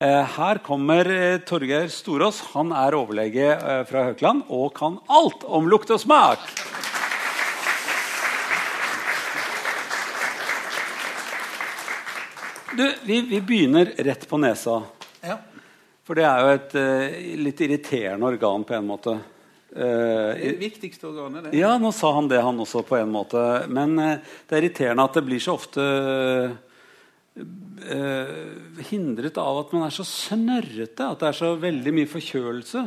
Eh, her kommer eh, Torgeir Storås. Han er overlege eh, fra Haukeland og kan alt om lukt og smak. Du, vi, vi begynner rett på nesa. Ja. For det er jo et litt irriterende organ på en måte. Uh, Det viktigste organet, det. ja, nå sa han det, han også, på en måte. Men uh, det er irriterende at det blir så ofte eh, hindret av at man er så snørrete. At det er så veldig mye forkjølelse.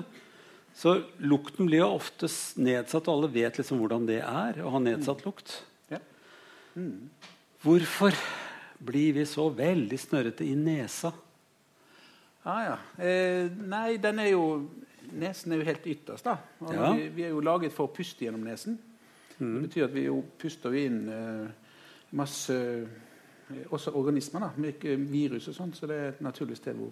Så lukten blir jo ofte nedsatt, og alle vet liksom hvordan det er å ha nedsatt lukt. Ja. Hvorfor blir vi så veldig snørrete i nesa? Ah, ja. Eh, nei, den er jo Nesen er jo helt ytterst. da. Ja. vi, vi er jo laget for å puste gjennom nesen. Det betyr at vi jo puster inn eh, masse også organismer, da, med virus og sånn. Så det er et naturlig sted hvor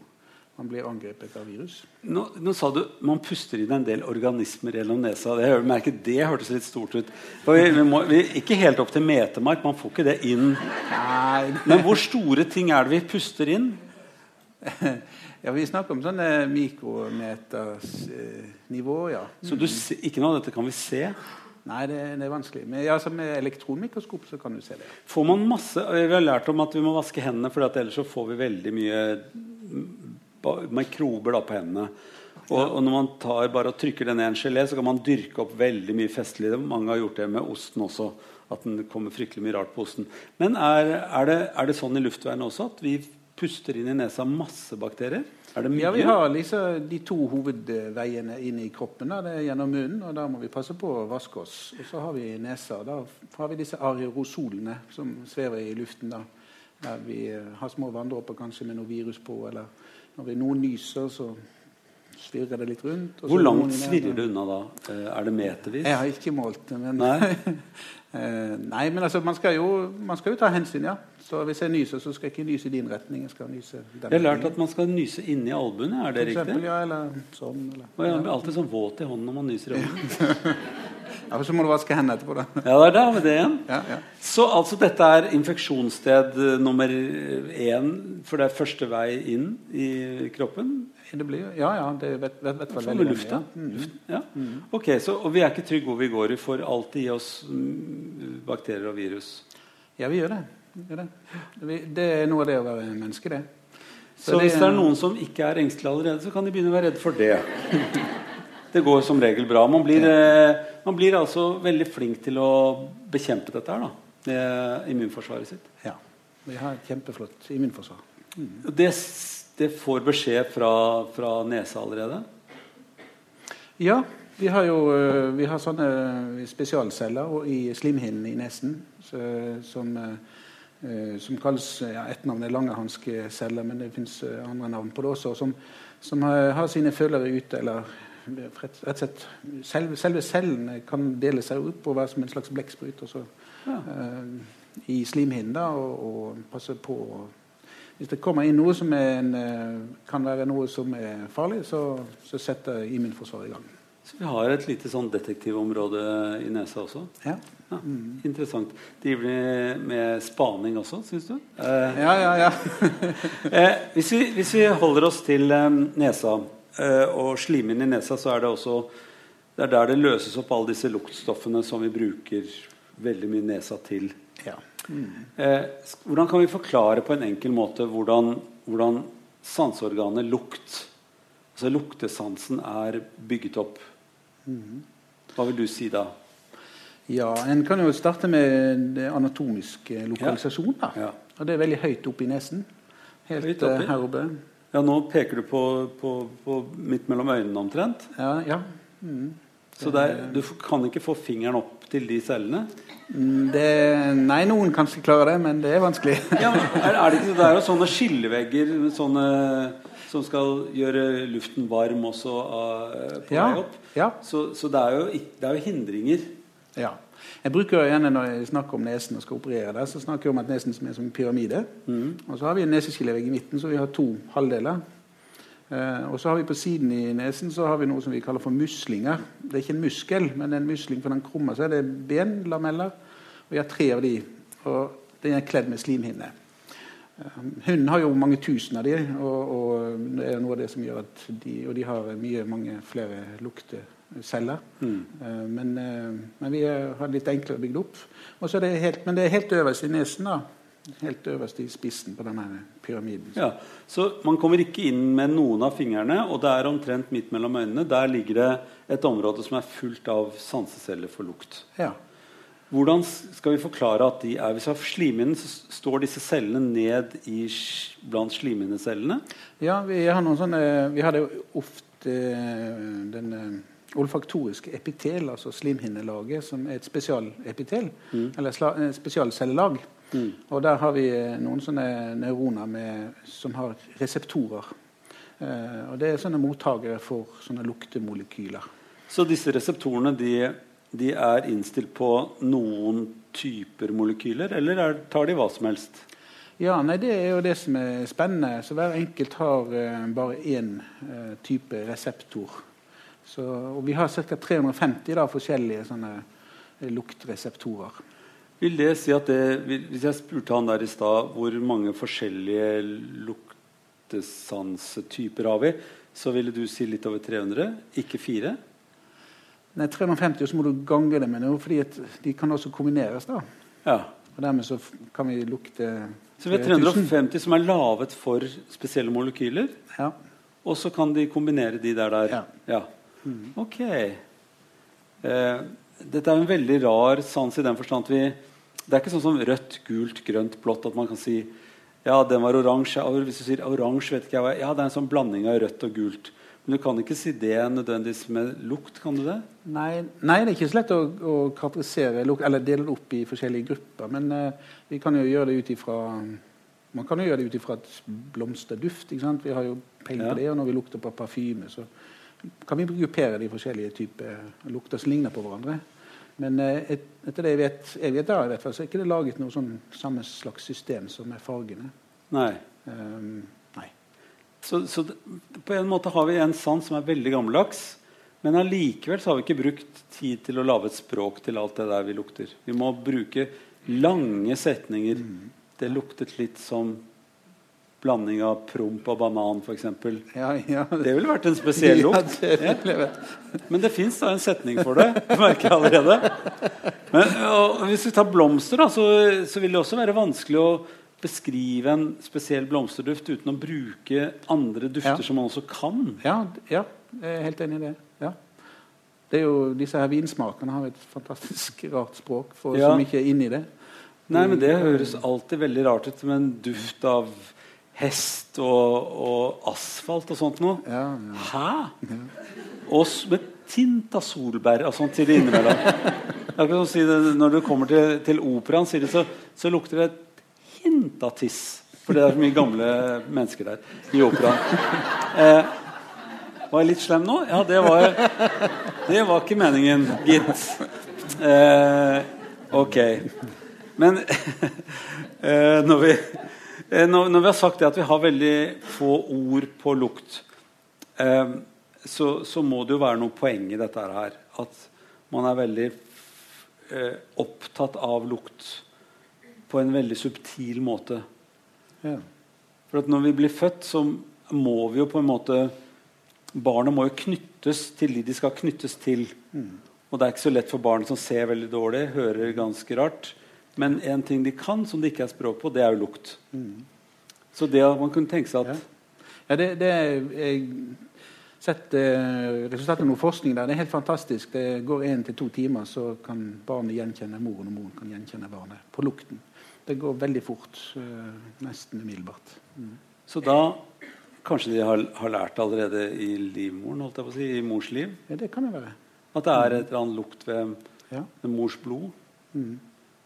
man blir angrepet av virus. Nå, nå sa du man puster inn en del organismer gjennom nesa. Det, jeg merker, det hørtes litt stort ut. Vi, vi må, vi, ikke helt opp til metemark. Man får ikke det inn. Nei, Men hvor store ting er det vi puster inn? ja, Vi snakker om sånne mikrometersnivå, ja. Så du, ikke noe av dette kan vi se. Nei, det, det er vanskelig. Men ja, altså, med elektronmikroskop så kan du se det. Får man masse, Vi har lært om at vi må vaske hendene, for ellers så får vi veldig mye mikrober da, på hendene. Og, og når man tar bare og trykker det ned i en gelé, så kan man dyrke opp veldig mye festlig. Mange har gjort det med osten også. At den kommer fryktelig mye rart på osten. Men er, er, det, er det sånn i luftveiene også at vi puster inn i nesa masse bakterier? Ja, Vi har liksom de to hovedveiene inn i kroppen. Da. Det er gjennom munnen, og da må vi passe på å vaske oss. Og så har vi nesa. Da har vi disse aerosolene som svever i luften. Da. Der vi eh, har små vanndråper kanskje med noe virus på. Eller når vi noen nyser, så svirrer det litt rundt. Hvor langt svirrer det unna da? Eh, Er det metervis? Jeg har ikke målt det, men Nei. Eh, Nei, men altså, man skal, jo, man skal jo ta hensyn, ja. Så hvis jeg nyser, så skal jeg ikke nyse i din retning. Jeg skal nyse den Jeg har lært at man skal nyse inni albuene. Er det For eksempel, riktig? ja, eller sånn. Eller. Og jeg blir alltid sånn våt i hånden når man nyser i hånden. Ja, så må du vaske hendene etterpå, da. Ja, det er der med det igjen. Ja, ja. Så altså dette er infeksjonssted eh, nummer én, for det er første vei inn i kroppen? Det blir, ja, ja, det vet, vet, vet Sånn veldig mange, lufta? ja. Mm. Luft, ja. Ok, så, Og vi er ikke trygge hvor vi går. Vi får alltid i oss mm, bakterier og virus. Ja, vi gjør det. Det. Det er noe av det å være menneske, det. Så, hvis det er noen som ikke er engstelige allerede, så kan de begynne å være redd for det. Det går som regel bra. Man blir, eh, man blir altså veldig flink til å bekjempe dette her, da. Immunforsvaret sitt. Ja. Vi har et kjempeflott immunforsvar. Mm. Det, det får beskjed fra, fra nesa allerede? Ja, vi har jo øh, vi har sånne spesialceller i slimhinnen i nesen så, som, som kalles ja, Et navn er langerhanske celler, men det fins andre navn på det også. Som, som har, har sine følgere ute, eller rett, og slett selve, selve cellene kan dele seg opp og være som en slags blekksprut. Ja. uh, I slimhinnen og, og passe på å hvis det kommer inn noe som er en, kan være noe som er farlig, så, så setter immunforsvaret i gang. Så vi har et lite sånn detektivområde i nesa også? Ja, Ja, Interessant. De blir med spaning også, syns du? Eh, ja, ja. ja. eh, hvis, vi, hvis vi holder oss til eh, nesa eh, og slimhinnen i nesa, så er det også det er der det løses opp alle disse luktstoffene som vi bruker veldig mye nesa til. ja. Eh, hvordan kan vi forklare på en enkel måte hvordan, hvordan sanseorganet lukt, altså luktesansen, er bygget opp? Hva vil du si da? ja, En kan jo starte med det anatomiske lokalisasjon. da. Ja. Og det er veldig høyt oppe i nesen. Helt eh, her oppe. Ja, nå peker du på, på, på midt mellom øynene omtrent. Ja, ja. Mm. Så det er, du kan ikke få fingeren opp til de cellene. Mm, Det, nei, noen kan ikke klare det, men det er vanskelig. Ja, men er, er det, ikke, det er jo sånne skillevegger sånne, som skal gjøre luften varm også eh, på vei opp. ja. Så, så det, er jo, det er jo hindringer. Ja. Jeg bruker jo gjerne Når jeg snakker om nesen og skal operere der, så snakker jeg om at nesen som er som en pyramide. Og så har vi en neseskillevegg i midten, så vi har to halvdeler. Eh, og så har vi På siden i nesen så har vi noe som vi kaller for muslinger. Det er ikke en muskel, men en musling, for den krummer seg. Det er benlameller. Og vi har tre av de. Og den er kledd med slimhinne. Hunden har jo mange tusen av de, og, og, det er noe av det som gjør at de Og de har mye, mange flere lukteceller. Mm. Uh, men, uh, men, vi har litt enklere bygd opp. Det helt, men det er helt øverst i nesen. da Helt øverst i spissen på denne pyramiden. Ja, Så man kommer ikke inn med noen av fingrene, og det er omtrent midt mellom øynene. Der ligger det et område som er fullt av sanseceller for lukt. Ja. Hvordan skal vi forklare at de er Hvis vi har slimhinnen, så står disse cellene ned i, blant slimhinnecellene? Ja, vi har noen sånne Vi hadde ofte eh, den eh, olfaktoriske epitel, altså slimhinnelaget, som er et spesialepitel. Mm. Eller eh, spesialcellelag. Mm. Og der har vi noen sånne neuroner med, som har reseptorer. Eh, og det er sånne mottakere for sånne luktemolekyler. Så disse reseptorene de de er innstilt på noen typer molekyler, eller er, tar de hva som helst? Ja, nei, Det er jo det som er spennende. Så Hver enkelt har uh, bare én uh, type reseptor. Så, og vi har ca. 350 da, forskjellige sånne uh, luktreseptorer. Vil det si at det, Hvis jeg spurte han der i stad hvor mange forskjellige luktesansetyper har vi, så ville du si litt over 300, ikke fire? Nei, 350, og så må du gange det med noe, fordi de kan også kombineres. da. Ja. Og dermed så kan vi lukte Så vi har 350 som er laget for spesielle molekyler? Ja. Og så kan de kombinere de der der? Ja. ja. Mm. Ok. Eh, dette er en veldig rar sans i den forstand at vi Det er ikke sånn som rødt, gult, grønt, blått at man kan si ja, den var oransje. Hvis du sier oransje, vet ikke jeg Ja, det er en sånn blanding av rødt og gult. Men du kan ikke si det nødvendigvis med lukt? kan du det? Nei, nei det er ikke så lett å, å karakterisere lukt, eller dele det opp i forskjellige grupper. Men uh, vi kan jo gjøre det ut ifra man kan jo gjøre det ut ifra et blomsterduft. Vi har jo peiling på ja. det, og når vi lukter på parfyme, så kan vi gruppere de forskjellige typer lukter som ligner på hverandre. Men et, etter det jeg vet, jeg vet da, i hvert fall, så er ikke det laget noe sånn samme slags system som med fargene. Nei. Um, så, så, på en måte har vi en sans som er veldig gammeldags. Men allikevel har vi ikke brukt tid til å lage et språk til alt det der vi lukter. Vi må bruke lange setninger. Det luktet litt som blanding av promp og banan, f.eks. Ja, ja. Det ville vært en spesiell lukt. Ja, det Men det fins da en setning for det, merker jeg allerede. Men, hvis vi tar blomster, da, så, så vil det også være vanskelig å beskrive en spesiell blomsterduft uten å bruke andre dufter ja. som man også kan. Ja, ja, jeg er helt enig i det. Ja. det er jo, disse her vinsmakene har et fantastisk rart språk for som ikke er inni det. Nei, men Det høres alltid veldig rart ut med en duft av hest og, og asfalt og sånt noe. Ja, Hæ? Og med tint av solbær og sånt til det innimellom. Når du kommer til, til operaen, så, så lukter det hint tiss. For det er så mye gamle mennesker der i operaen. Eh, var jeg litt slem nå? Ja, det var, det var ikke meningen, gitt. Eh, ok. Men eh, når, vi, eh, når, når, vi, har sagt det at vi har veldig få ord på lukt, eh, så, så, må det jo være noe poeng i dette her. At man er veldig eh, opptatt av lukt på en veldig subtil måte. Ja. For at når vi blir født, så må vi jo på en måte Barnet må jo knyttes til de de skal knyttes til. Mm. Og det er ikke så lett for barn som ser veldig dårlig, hører ganske rart. Men en ting de kan, som det ikke er språk på, det er jo lukt. Mm. Så det at man kunne tenke seg at Ja, ja det, det jeg sett eh, resultatet av noe forskning der. Det er helt fantastisk. Det går én til to timer, så kan barnet gjenkjenne moren, og moren kan gjenkjenne barnet på lukten. Det går veldig fort. Uh, nesten umiddelbart. Mm. Så da kanskje de har, har, lært allerede i livmoren, holdt jeg på å si, i mors liv? Ja, det kan det være. At det er et eller annet lukt ved, ja. ved mors blod? Mm.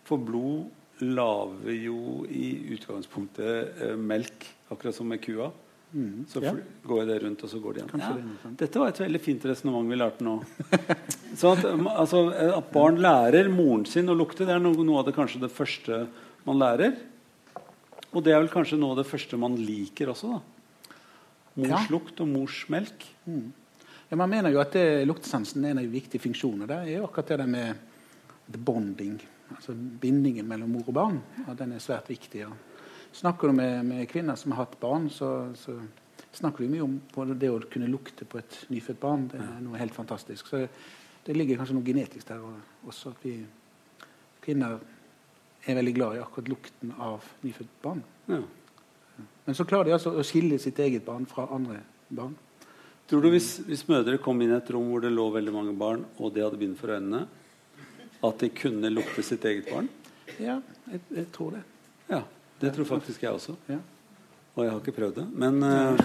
For blod lager jo i utgangspunktet eh, melk, akkurat som med kua. Mm. Så ja. går det rundt, og så går det igjen. Ja. Det Dette var et veldig fint resonnement vi lærte nå. så at, altså, at, barn lærer moren sin å lukte, det er noe, noe av det kanskje det første man lærer. Og det er vel kanskje noe av det første man liker også. da. Mors ja. lukt og mors melk. Mm. Ja, man mener jo at det, luktesansen er en av de viktige funksjonene. Det er jo akkurat det med the bonding, altså bindingen mellom mor og barn. At den er svært viktig. Ja. snakker du med, med kvinner som har hatt barn, så, så snakker du mye om det å kunne lukte på et nyfødt barn. Det er noe helt fantastisk. Så det ligger kanskje noe genetisk der også. At vi kvinner er veldig glad i akkurat lukten av nyfødt barn. Ja. Men så klarer de altså å skille sitt eget barn fra andre barn. Tror du hvis, hvis mødre kom inn i et rom hvor det lå veldig mange barn, og de hadde bind for øynene, at de kunne lukte sitt eget barn? Ja, jeg, jeg tror det. Ja, Det tror faktisk jeg også. Ja. Og jeg har ikke prøvd det. Men uh,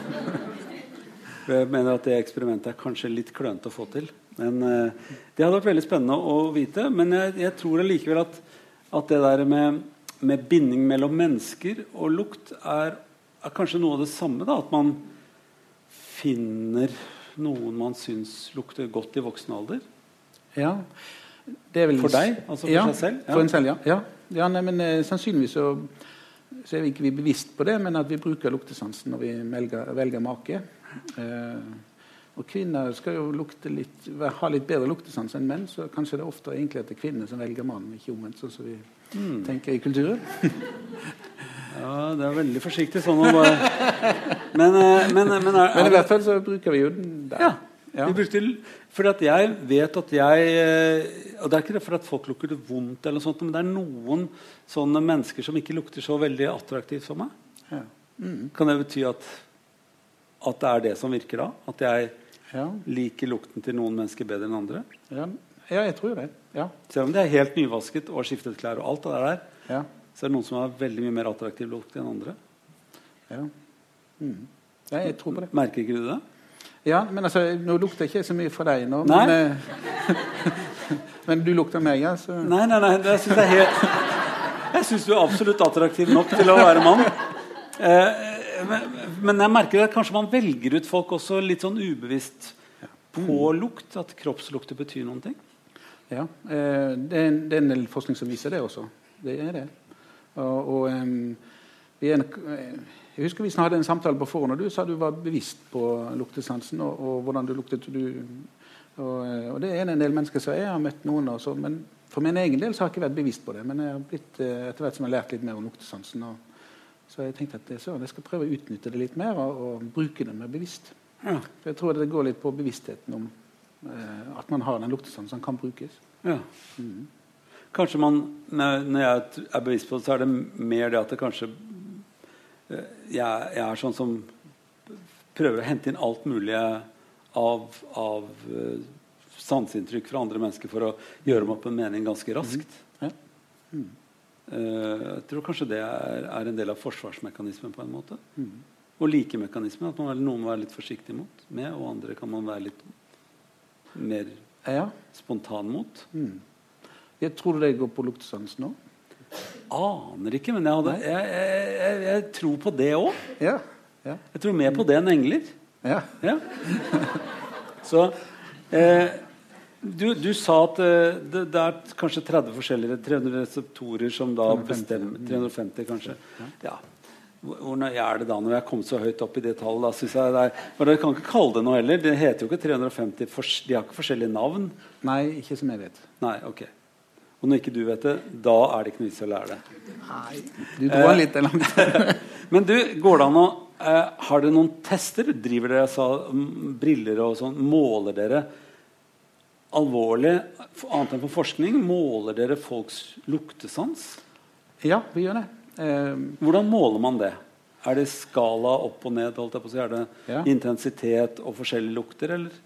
jeg mener at det eksperimentet er kanskje litt klønete å få til. Men uh, Det hadde vært veldig spennende å vite. Men jeg, jeg tror allikevel at, at det der med, med, binding mellom mennesker og lukt er, er kanskje noe av det samme. da, At man finner noen man syns lukter godt i voksen alder? Ja. Vel, for deg? Altså for ja, seg selv? Ja. For en selv, ja. ja. ja nei, men eh, Sannsynligvis så, så, er vi ikke bevisst på det, men at vi bruker luktesansen når vi velger, velger make. Eh, og Kvinner skal jo litt, ha litt bedre luktesans enn menn, så kanskje det er ofte egentlig at det er kvinner som velger mannen, ikke omvendt, sånn som vi mm. tenker i kulturen. Ja, det er veldig forsiktig sånn å bare Men, eh, men, men, er, men i hvert fall så bruker vi jo den der. Ja. ja. Vi brukte, fordi at jeg vet at jeg eh, Og det er ikke det for at folk lukter det vondt, eller noe sånt, men det er noen sånne mennesker som ikke lukter så veldig attraktivt for meg. Ja. Mm. Kan det bety at, at det er det som virker da? At jeg ja. liker lukten til noen mennesker bedre enn andre? Ja, ja jeg tror det. Ja. Selv om de er helt nyvasket og skiftet klær og alt det der. Ja så er det noen som har veldig mye mer attraktiv lukt enn andre. Ja. Mm. ja. jeg tror på det. Merker ikke du det? Ja, men altså, nå lukter jeg ikke så mye for deg nå. Men, eh, men du lukter meg, ja. Så. Nei, nei, nei. Det synes jeg helt Jeg syns du er absolutt attraktiv nok til å være mann. Eh, men, men, jeg merker at kanskje man velger ut folk også litt sånn ubevisst på mm. lukt. At kroppslukter betyr noen ting. Ja. Eh, det, er en, det er en del forskning som viser det også. Det er det. Og, og um, en, jeg husker vi hadde en samtale på forhånd, og du sa du var bevisst på luktesansen og, og hvordan du luktet. Du, og, eh, og, det er en del mennesker som jeg har møtt noen også, men for min egen del så har jeg ikke vært bevisst på det. Men jeg har blitt, eh, etter hvert som jeg har lært litt mer om luktesansen, så jeg tenkte at så, jeg skal prøve å utnytte det litt mer og, og bruke det mer bevisst. Ja. For jeg tror det går litt på bevisstheten om eh, at man har den luktesansen som kan brukes. Ja. Mm. Kanskje man, Når jeg er bevisst på det, så er det mer det at det kanskje eh, Jeg, jeg er sånn som prøver å hente inn alt mulig av, av uh, sanseinntrykk fra andre mennesker for å gjøre meg opp en mening ganske raskt. Mm. Ja. Mm. Uh, jeg tror kanskje det er, er, en del av forsvarsmekanismen på en måte. Mm. Og likemekanismen. At man, noen må være litt forsiktig mot med, og andre kan man være litt mer ja. spontan mot. Mm. Jeg tror det går på luktesans nå? Aner ikke, men jeg, hadde, jeg, jeg, jeg tror på det òg. Ja, ja. Jeg tror mer på det enn engler. Ja. ja. Så eh, du, du, sa at eh, det, det, er kanskje 30 forskjellige 300 reseptorer som da 350. bestemmer 350 kanskje. Ja. Hvor er det da når jeg kommet så høyt opp i det tallet? Da, jeg det er, for Dere kan ikke kalle det noe heller. Det heter jo ikke 350. De har ikke forskjellige navn. Nei, ikke som jeg vet. Nei, ok. Og når ikke du vet det, da er det ikke noe vits i å lære det. Nei, du dro litt langt. Men du, går det an å eh, Har dere noen tester? Driver dere sa, briller og sånn? Måler dere alvorlig, annet enn for forskning, måler dere folks luktesans? Ja, vi gjør det. Eh, Hvordan måler man det? Er det skala opp og ned? holdt jeg på å si? Er det ja. intensitet og forskjellige lukter? eller?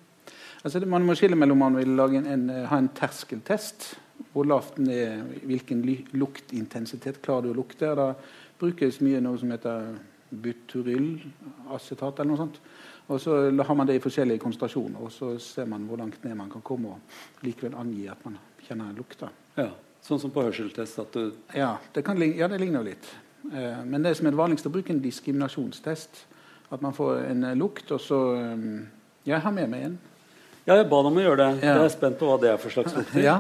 Altså, man må skille mellom om man vil en, en, ha en terskeltest hvor lavt den er, hvilken luktintensitet klarer du å lukte. Da brukes mye noe som heter butyrylacetat eller noe sånt. Og så har man det i forskjellige konsentrasjoner, og så ser man hvor langt ned man kan komme og likevel angi at man kjenner lukta. Ja, Sånn som på hørselstest? at du... Ja, det, kan, ja, det ligner jo litt. Eh, men det som er det vanligste, å bruke en diskriminasjonstest. At man får en eh, lukt, og så um, Jeg har med meg en. Ja, jeg ba deg om å gjøre det. Ja. Jeg er spent på hva det er for slags lukt. ja.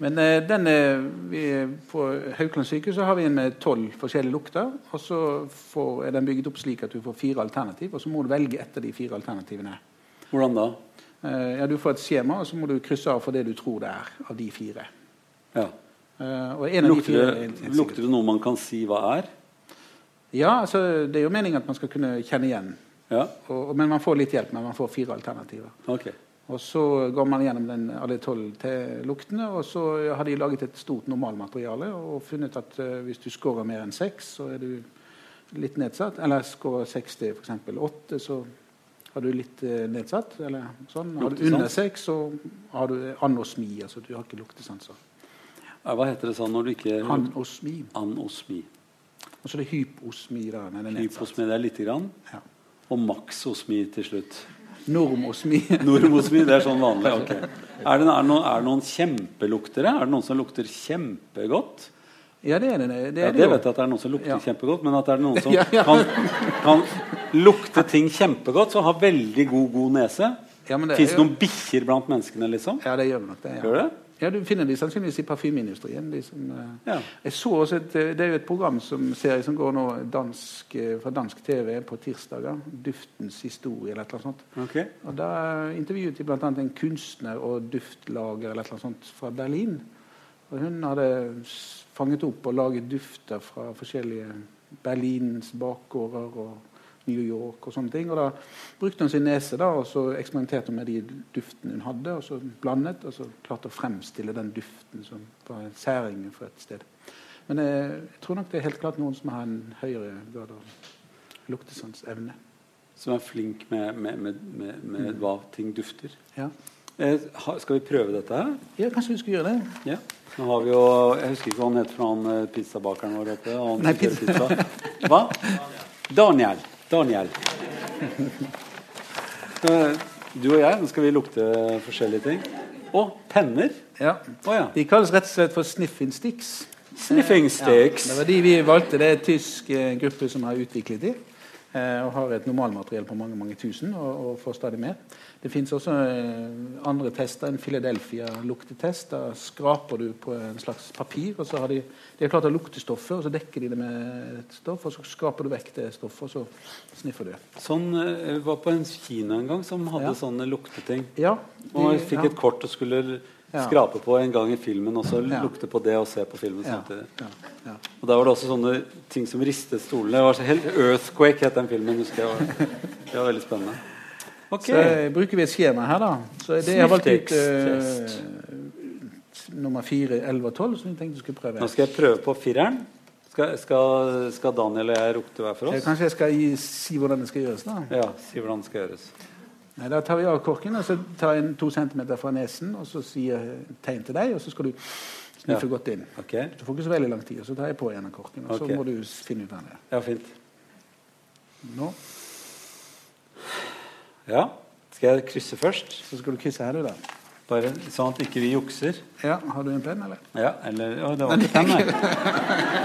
Men eh, denne, vi, på Haukeland sykehus har vi en med tolv forskjellige lukter. og Så får, er den bygget opp slik at du får fire alternativ, og så må du velge etter de fire alternativene. Hvordan da? Eh, ja, Du får et skjema, og så må du krysse av for det du tror det er av de fire. Ja. Eh, lukter, det, lukter, det, noe man kan si hva er? Ja, altså, det er jo meningen at man skal kunne kjenne igjen. Ja, Og, men man får litt hjelp, men man får fire alternativer. ok. Og så går man gjennom den, alle tolv luktene, og så har de laget et stort normalmateriale og funnet at uh, hvis du scorer mer enn seks, så er du litt nedsatt. Eller scorer seks til f.eks. åtte, så har du litt uh, nedsatt. Eller sånn. Har du under seks, så har du anosmi. Altså du har ikke luktesanser. Ja, Hva heter det sånn når du ikke Anosmi. Anosmi. Og så er det hyposmi. da, når det er nedsatt. Hyposmi det er lite grann. Ja. Og maksosmi til slutt. Normosmi. Normosmi, det er sånn vanlig. ok. Er det, er, noen, er det noen kjempeluktere? Er det noen som lukter kjempegodt? Ja, det er det. Det, er det jo. vet jeg at det er noen som lukter Ja. kjempegodt, men at det er noen som Ja, ja. Kan, kan lukte ting kjempegodt, som har veldig god, god nese. Ja, det Fins det noen bikkjer blant menneskene, liksom? Ja, det gjør vi nok. det. Ja. Gjør det? Ja, Du finner de sannsynligvis i parfymeindustrien. De som, eh, Ja. Jeg så også et, eh, Det er jo et program som, serie som går nå dansk, eh, fra dansk TV på tirsdager. 'Duftens historie' eller annet sånt. Ok. Og Da intervjuet de bl.a. en kunstner og duftlager eller annet sånt fra Berlin. Og Hun hadde fanget opp og laget dufter fra forskjellige Berlins bakgårder og New York og sånne ting. Og da brukte hun sin nese da, og så eksperimenterte hun med de duftene hun hadde, og så blandet, og så klarte å fremstille den duften som var en særing for et sted. Men eh, jeg tror nok det er helt klart noen som har en høyere grad av luktesansevne. Som er flink med, med, med, med, med hva ting dufter. Ja. Eh, skal vi prøve dette her? ja, kanskje vi skulle gjøre det? Ja. Nå har vi jo Jeg husker ikke hva han heter for han eh, pizzabakeren vår oppe. Han Nei, pizza. pizza. Hva? Daniel. Daniel. Eh, Du og jeg, nå skal vi lukte forskjellige ting. Og penner. Ja. Oh, ja. De kalles rett og slett for sniffing sticks. Sniffing Ja, det var de vi valgte. Det er en tysk eh, gruppe som har utviklet de. Eh, og har et normalmateriell på mange mange tusen og, og får stadig mer. Det fins også eh, andre tester. En Philadelphia-luktetest. Da skraper du på en slags papir, og så har de, de har klart å lukte stoffet, og så dekker de det med et stoff, og så skraper du vekk det stoffet, og så sniffer du. Sånn eh, var på en kino en gang som hadde Ja. sånne lukteting. Ja, Og jeg fikk ja. et kort og skulle Ja. skrape på en gang i filmen, og så Ja. lukte på det og se på filmen ja, samtidig. ja, ja. Og da var det også sånne ting som ristet stolene. Det var så helt Earthquake het den filmen. husker jeg. Det var veldig spennende. Ok. Så eh, bruker vi et skjema her, da. Så det jeg har valgt ut eh, nummer 4, 11 og 12, som jeg tenkte du skulle prøve. Nå skal jeg prøve på fireren. Skal, skal, skal Daniel og jeg rukte hver for Eh, oss? Kanskje jeg skal gi, si hvordan det skal gjøres, da. Ja, si hvordan det skal gjøres. Nei, Da tar vi av korken, og så tar jeg to centimeter fra nesen, og så sier tegn til deg, og så skal du sniffe Ja. godt inn. Ok? Du får ikke så veldig lang tid, og så tar jeg på igjen av korken, og okay. så må du finne ut av det. Ja, fint. Nå, Ja. Skal jeg krysse først? så skal du krysse her, du, da. Bare sånn at ikke vi jukser. Ja, Har du en penn, eller? Ja, eller Å, det var ikke penn, nei.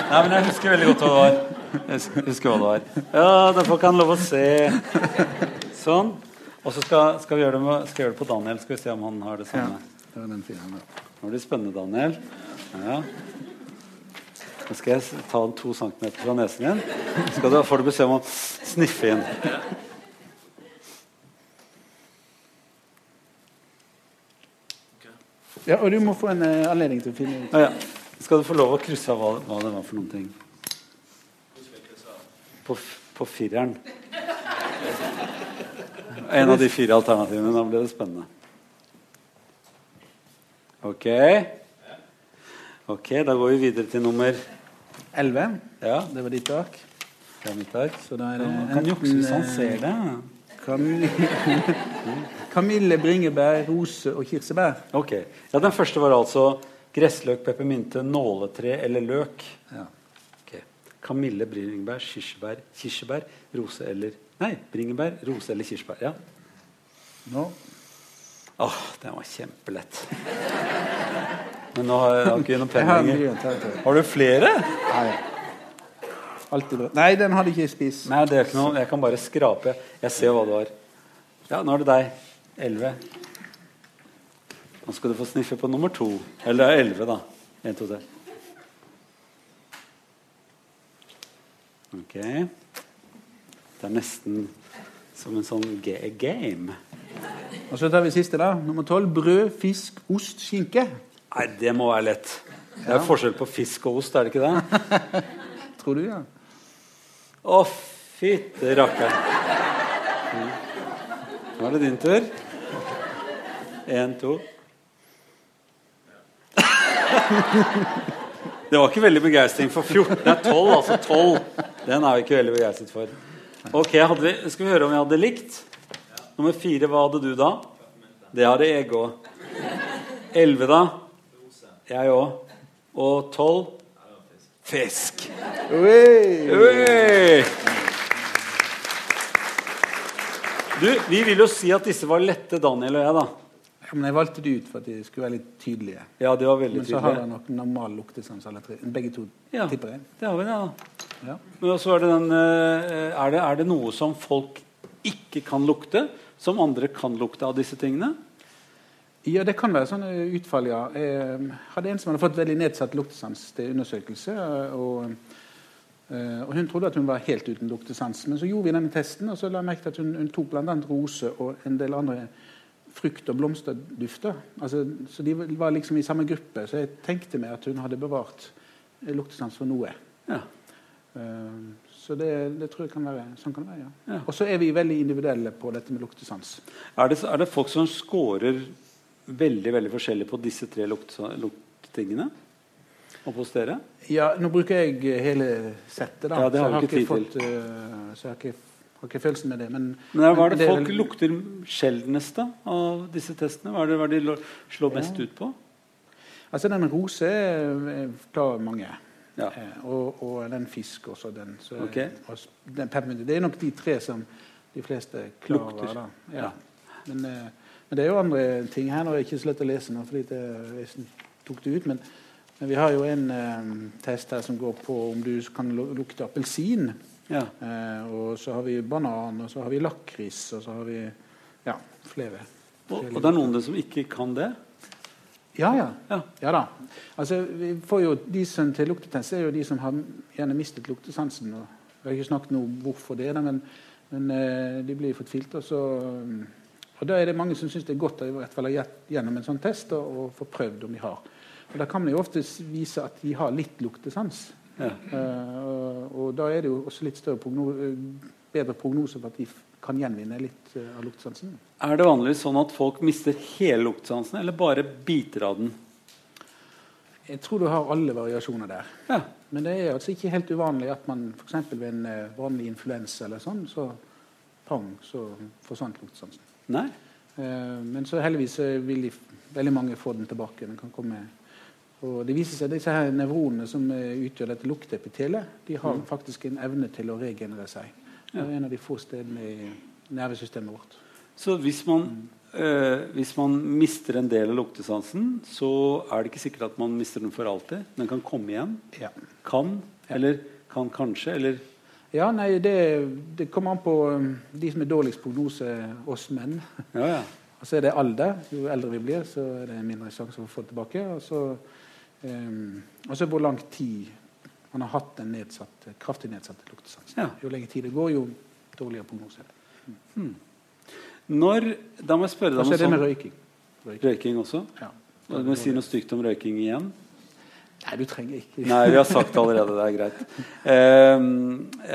Nei, men jeg husker veldig godt hva det var. Jeg husker- hva det var. Ja, derfor kan lov å se. Sånn. Og så skal, skal vi gjøre det, med, skal gjøre det på Daniel. Skal vi se om han har det Ja. Det var den fine, da. Nå blir det spennende, Daniel. Ja. Nå skal jeg ta den to centimeter fra nesen igjen. Så du, får du beskjed om å sniffe inn. Ja, og du må få en uh, anledning til å finne ut. Ja, ja. Skal du få lov å krysse av hva, hva det var for noen ting? På, på fireren. En av de fire alternativene. Da blir det spennende. Ok. Ok, Da går vi videre til nummer 11. Ja, Det var ditt ark. det er mitt ark. Så da er det Ja, kan jukse hvis han ser det. Kamille, kamille, bringebær, rose og kirsebær. Ok, ja, Den første var altså gressløk, peppermynte, nåletre eller løk. Ja. Ok. Kamille, bringebær, kirsebær, kirsebær, rose eller Nei, bringebær, rose eller kirsebær. Ja. Nå. Åh, den var kjempelett. Men nå har jeg ikke noen penninger. har. Har du flere? Nei. Alltid bra. Nei, den hadde ikke jeg spist. Nei, det er ikke noe. Jeg kan bare skrape. Jeg ser hva det var. Ja, nå er det deg. Elleve. Nå skal du få sniffe på nummer to. Eller er elleve, da. En, to, tre. Ok. Det er nesten som en sånn ga- game. Og så tar vi siste, da. Nummer tolv. Brød, fisk, ost, skinke. Nei, det må være lett. Det er forskjell på fisk og ost, er det ikke det? Tror du, ja? Å, fytte rakkeren. Nå er det din tur. Én, to. Det var ikke veldig begeistring for 14. Det er 12, altså 12. Den er vi ikke veldig begeistret for. Ok, vi, Skal vi høre om jeg hadde likt? Nummer fire, hva hadde du da? Det hadde jeg òg. Elleve, da? Jeg òg. Og tolv? Fisk. Ui. Ui. Du, vi vil jo si at disse var lette, Daniel og jeg, da. Ja, men jeg valgte det ut for at de skulle være litt tydelige. Ja, de var veldig Men så har jeg nok normal luktesans, alle tre. Begge to, Ja. tipper jeg. Det har vi, det, da. Ja. Men også er det den eh, er det, er det noe som folk ikke kan lukte, som andre kan lukte av disse tingene? Ja, det kan være sånne utfall, ja. Jeg hadde en som hadde fått veldig nedsatt luktesans til undersøkelse. Og, Uh, og hun trodde at hun var helt uten luktesans. Men så gjorde vi denne testen, og så la jeg merke til at hun, hun tok bl.a. rose og en del andre frukt- og blomsterdufter. Altså, så de var liksom i samme gruppe. Så jeg tenkte meg at hun hadde bevart luktesans for noe. Ja. Eh, Så det, det tror jeg kan være sånn kan det være, ja. Ja. Og så er vi veldig individuelle på dette med luktesans. Er, det, er det folk som scorer veldig veldig forskjellig på disse tre luktingene? Oppe hos dere? Ja, nå bruker jeg hele settet, da. Ja, det har så jeg ikke fått, uh, så jeg har ikke, har ikke følelsen med det. Men, Men Hva er det det folk vel- lukter sjeldnest av disse testene? Hva er det, hva er det de slår mest ut på? Altså, den rose tar mange. Ja. Eh, og, og den fisk også. Den, så, okay. og den peppermynte. Det er nok de tre som de fleste klarer. Lukter. Ja. Ja. Men, eh, men det er jo andre ting her. Nå er det ikke så lett å lese nå, fordi det, jeg tok det ut. Men, men vi har jo en eh, test her som går på om du kan lukte appelsin. Ja. Eh, og så har vi banan, og så har vi lakris, og så har vi ja, flere. Og, og det er noen som ikke kan det? Ja, ja. Ja. Ja da. Altså, vi får jo, de som til luktetest er jo de som har gjerne mistet luktesansen. Og jeg har ikke snakket noe om hvorfor det, da, men, men eh, de blir fortvilte. Og, så, um, og da er det mange som syns det er godt å i hvert fall ha gjennom en sånn test og, og få prøvd om de har. Og Da kan man jo ofte vise at de har litt luktesans. Ja. Eh, og, og da er det jo også litt større progno eh, bedre prognose for at de kan gjenvinne litt eh, av luktesansen. Er det vanligvis sånn at folk mister hele luktesansen, eller bare biter av den? Jeg tror du har alle variasjoner der. Ja. Men det er altså ikke helt uvanlig at man f.eks. ved en eh, vanlig influensa eller sånn, så pang, så forsvant luktesansen. Nei? Men så heldigvis vil de, veldig mange få den tilbake. Den kan komme og det viser seg at disse her nevronene som eh, utgjør dette lukteepitelet, de har faktisk en evne til å regenerere seg. Det er en av de få stedene i nervesystemet vårt. Så hvis man, eh, hvis man mister en del av luktesansen, så er det ikke sikkert at man mister den for alltid. Den kan komme igjen. Ja. Kan, eller kan kanskje, eller Ja, nei, det, det kommer an på um, de som er dårligst prognose, oss menn. Ja, ja. Og så er det alder. Jo eldre vi blir, så er det mindre sjanse for å få det tilbake. Og så, um, og så hvor lang tid man har hatt en nedsatt, kraftig nedsatt luktesans. Ja. Jo lenger tid det går, jo dårligere prognose er det. Når Da må jeg spørre deg om så er det med sånn røyking. røyking. røyking også. Ja. Du må si noe stygt om røyking igjen. Nei, du trenger ikke Nei, vi har sagt det allerede. Det er greit. Eh,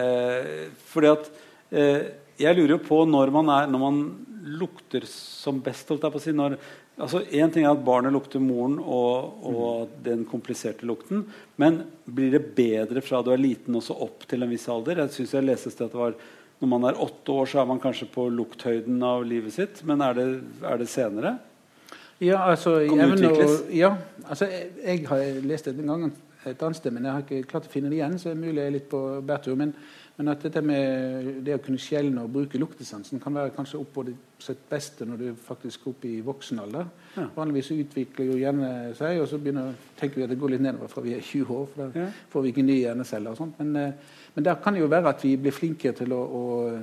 uh, fordi at uh, Jeg lurer jo på når man, er, når man lukter som best. Holdt jeg på å si, når, altså Én ting er at barnet lukter moren og, og den kompliserte lukten. Men blir det bedre fra du er liten også opp til en viss alder? Jeg synes jeg leses det at det var når man er åtte år, så er man kanskje på lukthøyden av livet sitt. Men er det, er det senere? Ja, altså, Kan det utvikles? ja, altså jeg, jeg har lest det en gang et annet sted, men jeg har ikke klart å finne det igjen. så det er mulig jeg er litt på bærtur. Men, men at dette med det å kunne skjelne og bruke luktesansen kan være kanskje opp på det sitt beste når du faktisk er oppe i voksen alder. Ja. Vanligvis utvikler jo hjernen seg, og så begynner, tenker vi at det går litt nedover fra vi er 20 år. for da Ja. får vi ikke nye hjerneceller og sånt. Men, eh, men der kan det jo være at vi blir flinkere til å, å,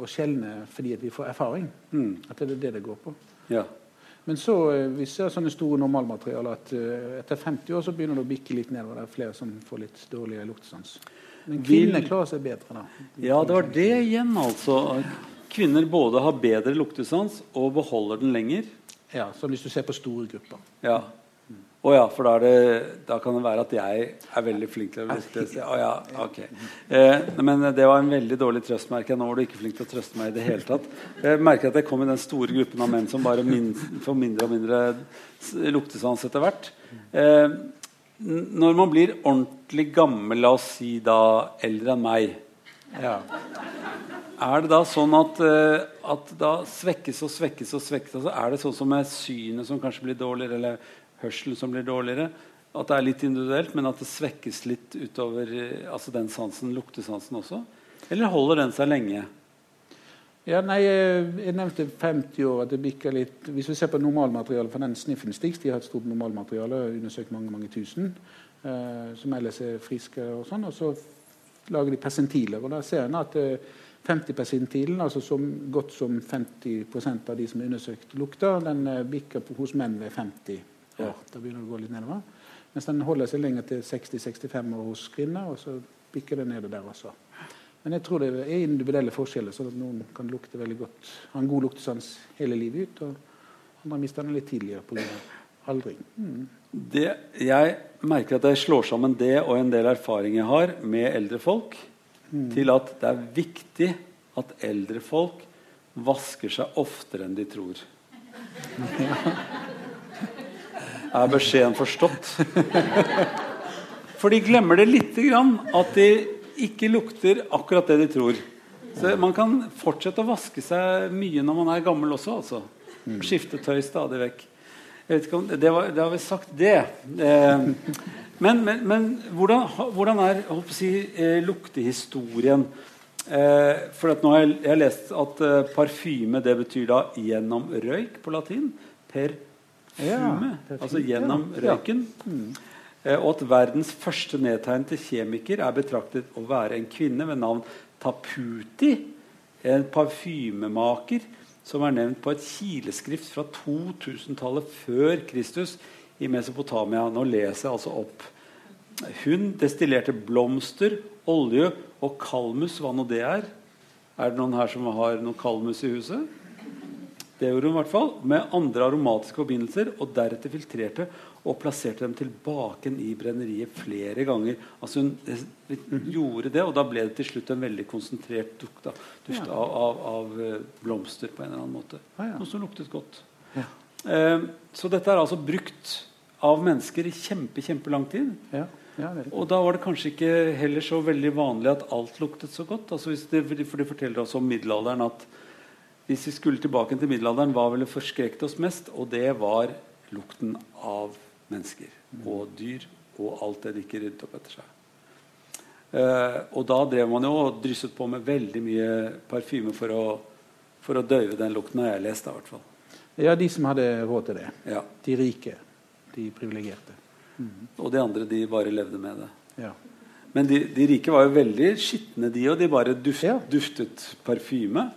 å skjelne fordi vi får erfaring. Mm. At det er det det går på. Ja. Men så, eh, vi ser sånne store normalmaterialer at eh, etter 50 år så begynner det å bikke litt nedover. Det er flere som får litt dårligere luktesans. Men kvinner klarer seg bedre, da. Ja, det var det igjen, altså. Kvinner både har bedre luktesans og beholder den lenger. Ja, så hvis du ser på store grupper. Ja. Å ja, for da, det, da kan det være at jeg er veldig flink til å lukte. Oh ja, okay. Eh, men det var en veldig dårlig trøst. merker jeg. Nå var du ikke flink til å trøste meg i det hele tatt. Jeg merker at jeg kom i den store gruppen av menn som bare min, får mindre og mindre luktesans etter hvert. Eh, når man blir ordentlig gammel, la oss si da eldre enn meg, Ja. er det da sånn at, eh, at da svekkes og svekkes og svekkes? Altså er det sånn som med synet som kanskje blir dårligere, eller hørselen som blir dårligere? At det er litt individuelt, men at det svekkes litt utover eh, altså den sansen, luktesansen også? Eller holder den seg lenge? Ja, nei, eh, Jeg nevnte 50 år. at det bikker litt. Hvis vi ser på normalmaterialet for den sniffen Stix, de har et stort normalmateriale, undersøkt mange mange tusen, eh, som ellers er friske. Og sånn, og så lager de persentiler. og Da ser en at eh, 50-persentilen, altså så godt som 50% av de som er undersøkt, lukter, den eh, bikker på, hos menn ved 50 år. Da begynner det å gå litt nedover. Mens den holder seg lenger til 60-65 år hos kvinner, og så bikker det nedover der også. Men jeg tror det er individuelle forskjeller, sånn at noen kan lukte veldig godt, ha en god luktesans hele livet ut, og andre mister den litt tidligere pga. aldring. Mm. Det, jeg merker at jeg slår sammen det og en del erfaring jeg har med eldre folk, til at det er viktig at eldre folk vasker seg oftere enn de tror. Er beskjeden forstått? For de glemmer det lite grann at de ikke lukter akkurat det de tror. Så Man kan fortsette å vaske seg mye når man er gammel også. altså. Skifte tøy stadig vekk. Om, det, var, det har vi sagt, det. Eh, men, men, men hvordan, hvordan er si, eh, luktehistorien? Eh, for at nå har jeg, jeg har lest at eh, parfyme det betyr da 'gjennom røyk' på latin. Per fume. Ja, altså gjennom ja. røyken. Eh, og at verdens første nedtegn til kjemiker er betraktet å være en kvinne ved navn Taputi, en parfymemaker som er nevnt på et kileskrift fra 2000-tallet før Kristus i Mesopotamia. Nå leser jeg altså opp. Hun destillerte blomster, olje og kalmus, hva nå det er. Er det noen her som har noe kalmus i huset? Det gjorde hun i hvert fall, med andre aromatiske forbindelser, og deretter filtrerte og plasserte dem tilbake i brenneriet flere ganger. Altså Hun eh, gjorde det, og da ble det til slutt en veldig konsentrert duft, da, duft Ja. av, av, av eh, blomster på en eller annen måte. Ah, ja. Noe som luktet godt. Ja. Eh, så dette er altså brukt av mennesker i kjempe, kjempelang tid. Ja, ja, Og da var det kanskje ikke heller så veldig vanlig at alt luktet så godt. Altså det, for det forteller oss om middelalderen at hvis vi skulle tilbake til middelalderen, hva ville forskrekket oss mest? Og det var lukten av mennesker og dyr og alt det de ikke ryddet opp etter seg. Eh, og da drev man jo og drysset på med veldig mye parfyme for å, for å døyve den lukten, har jeg lest. da, i hvert fall. Ja, de som hadde råd til det. Ja. De rike. De privilegerte. Og de andre de bare levde med det. Ja. Men de, de rike var jo veldig skitne, de òg. De bare duft, Ja. duftet parfyme.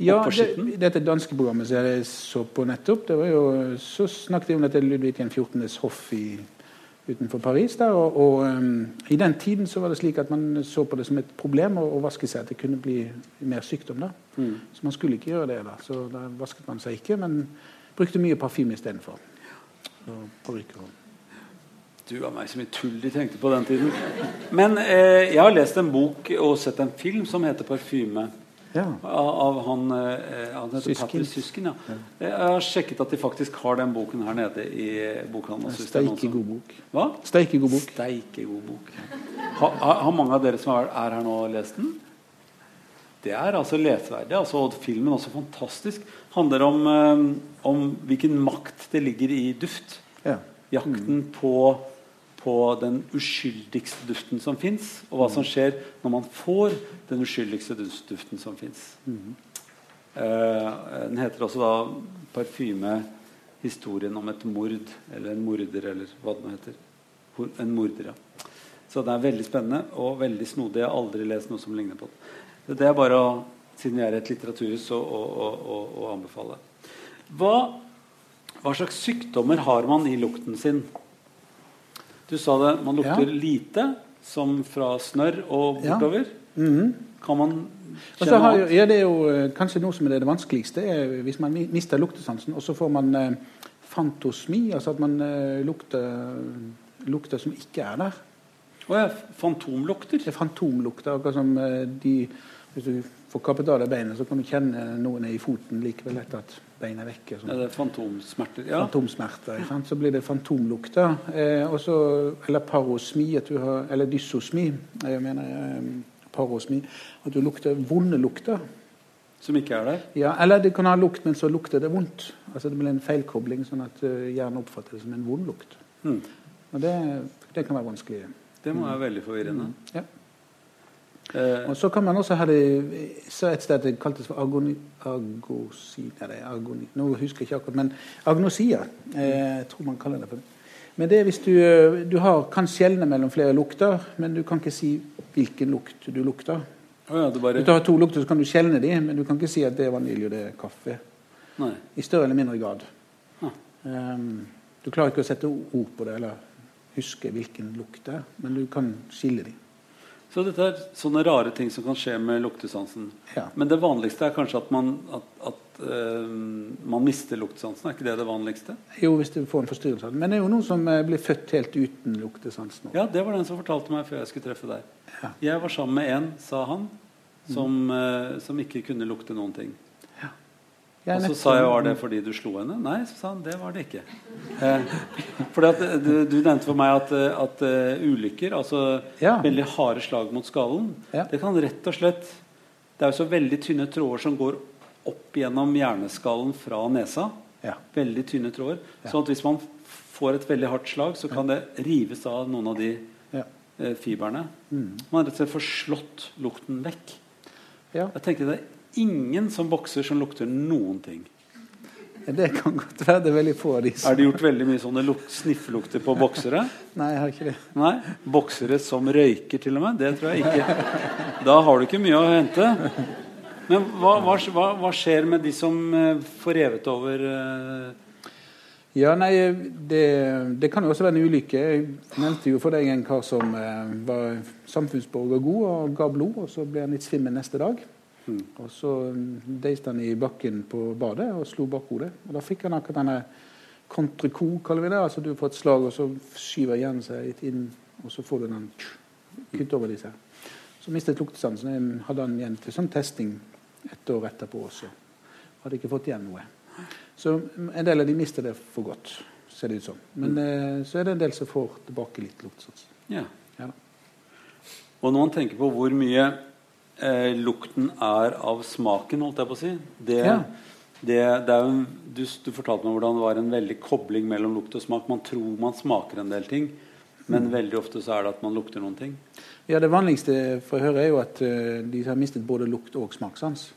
Ja, det, dette danske programmet som jeg så på nettopp, det var jo, så snakket de om dette Ludvig 14.s hoff i, utenfor Paris. Der, og, og um, I den tiden så var det slik at man så på det som et problem å, å vaske seg. At det kunne bli mer sykdom. da. Mm. Så man skulle ikke gjøre det. da. Så da vasket man seg ikke, men brukte mye parfyme istedenfor. Og parykker og- Du av meg så mye tull de tenkte på den tiden. Men eh, jeg har lest en bok og sett en film som heter 'Parfyme'. Ja. Av, av han, eh, han heter Syskin. Patrick ja. Ja. Jeg har sjekket at de faktisk har den boken her nede i bokhandelssystemet. Steike god bok. Hva? Steike god bok. Steike god bok. Har, mange av dere som er, er her nå, lest den? Det er altså leseverdig. Altså, og filmen også fantastisk. Handler om, eh, om hvilken makt det ligger i duft. Ja. Jakten på, på den uskyldigste duften som fins, og hva som skjer når man får den uskyldigste duften som fins. den heter også da 'Parfyme historien om et mord', eller en morder, eller hva det nå heter. En morder, ja. Så det er veldig spennende og veldig snodig. Jeg har aldri lest noe som ligner på det. Det er bare å, siden vi er et litteraturhus, å, å anbefale. Hva, hva slags sykdommer har man i lukten sin? Du sa det, man lukter Ja. lite, som fra snørr og Ja. bortover. -hmm. Kan man kjenne har jo, ja, det er jo eh, kanskje noe som er det vanskeligste, er hvis man mister luktesansen, og så får man eh, fantosmi, altså at man eh, lukter, lukter som ikke er der. Å ja. Fantomlukter? Det er fantomlukter. Akkurat som uh, de Hvis du får kappet av deg beinet, så kan du kjenne noen i foten likevel etter at beinet er vekke. Sånn. Ja, det er fantomsmerter. Ja. Fantomsmerter? Så blir det fantomlukter. Eh, også, eller parosmi, har, eller dysosmi. Jeg mener eh, parosmi. At du lukter vonde lukter. Som ikke er der? Ja, Eller det kan ha lukt, men så lukter det vondt. Altså Det blir en feilkobling, sånn at uh, hjernen oppfatter det som en vond lukt. Mm. Og det, det, kan være vanskelig. Det må være veldig forvirrende. Mm. Ja. Eh. Og så kan man også ha det så et sted det kaltes for agoni, agosi, nei, agoni, Nå husker jeg ikke akkurat, men agnosia. Eh, jeg tror man kaller det for det. Men det er hvis du, eh, du har, kan skjelne mellom flere lukter, men du kan ikke si hvilken lukt du lukter. Oh ja, bare... Hvis du har to lukter, så kan du skjelne dem, men du kan ikke si at det er vanilje og det er kaffe. Nei. I større eller mindre grad. Ah. Um, du klarer ikke å sette ord på det eller huske hvilken lukt det er, men du kan skille dem. Så dette er sånne rare ting som kan skje med luktesansen. Ja. Men det vanligste er kanskje at man, at, at, uh, man mister luktesansen? Er ikke det det vanligste? Jo, hvis du får en forstyrrelse. Men det er jo noen som uh, blir født helt uten luktesansen. Ja, det var den som fortalte meg før jeg skulle treffe deg. Ja. Jeg var sammen med en, sa han, som, mm. uh, som ikke kunne lukte noen ting. Og så sa jeg var det fordi du slo henne. Nei, så sa han det var det ikke. Eh, fordi at du, du, nevnte for meg at, at uh, ulykker, altså ja. veldig harde slag mot skallen, ja. det kan rett og slett Det er jo så veldig tynne tråder som går opp gjennom hjerneskallen fra nesa. Ja. Veldig tynne tråder. sånn at hvis man får et veldig hardt slag, så kan det rives av noen av de uh, fiberne. Mm. Man har rett og slett får slått lukten vekk. Jeg tenkte det ingen som bokser som lukter noen ting. Det kan godt være. Det er veldig få av de som Er det gjort veldig mye sånne sniffelukter på boksere? Nei, jeg har ikke det. Nei, Boksere som røyker, til og med? Det tror jeg ikke. Da har du ikke mye å hente. Men hva, hva, hva skjer med de som eh, får revet over uh... Ja, nei, det, det, kan jo også være en ulykke. Jeg nevnte jo for deg en kar som uh, var samfunnsborger god og ga blod, og så ble han litt svimmel neste dag. Mm. Og så deiste han i bakken på badet og slo bakhodet. Og da fikk han akkurat denne contreco, kaller vi det. Altså du får et slag, og så skyver hjernen seg litt inn, og så får du den kutt over disse. Så mistet luktesansen. Hadde han igjen til sånn testing et år etterpå også. Hadde ikke fått igjen noe. Så en del av de mister det for godt, ser det ut som. Men mm. eh, så er det en del som får tilbake litt luktesans. Ja. ja og når man tenker på hvor mye eh, lukten er av smaken, holdt jeg på å si. Det, ja. det, det jo, du, du, fortalte meg hvordan det var en veldig kobling mellom lukt og smak. Man tror man smaker en del ting, men mm. veldig ofte så er det at man lukter noen ting. Ja, Det vanligste for å høre er jo at uh, de har mistet både lukt og smakssans.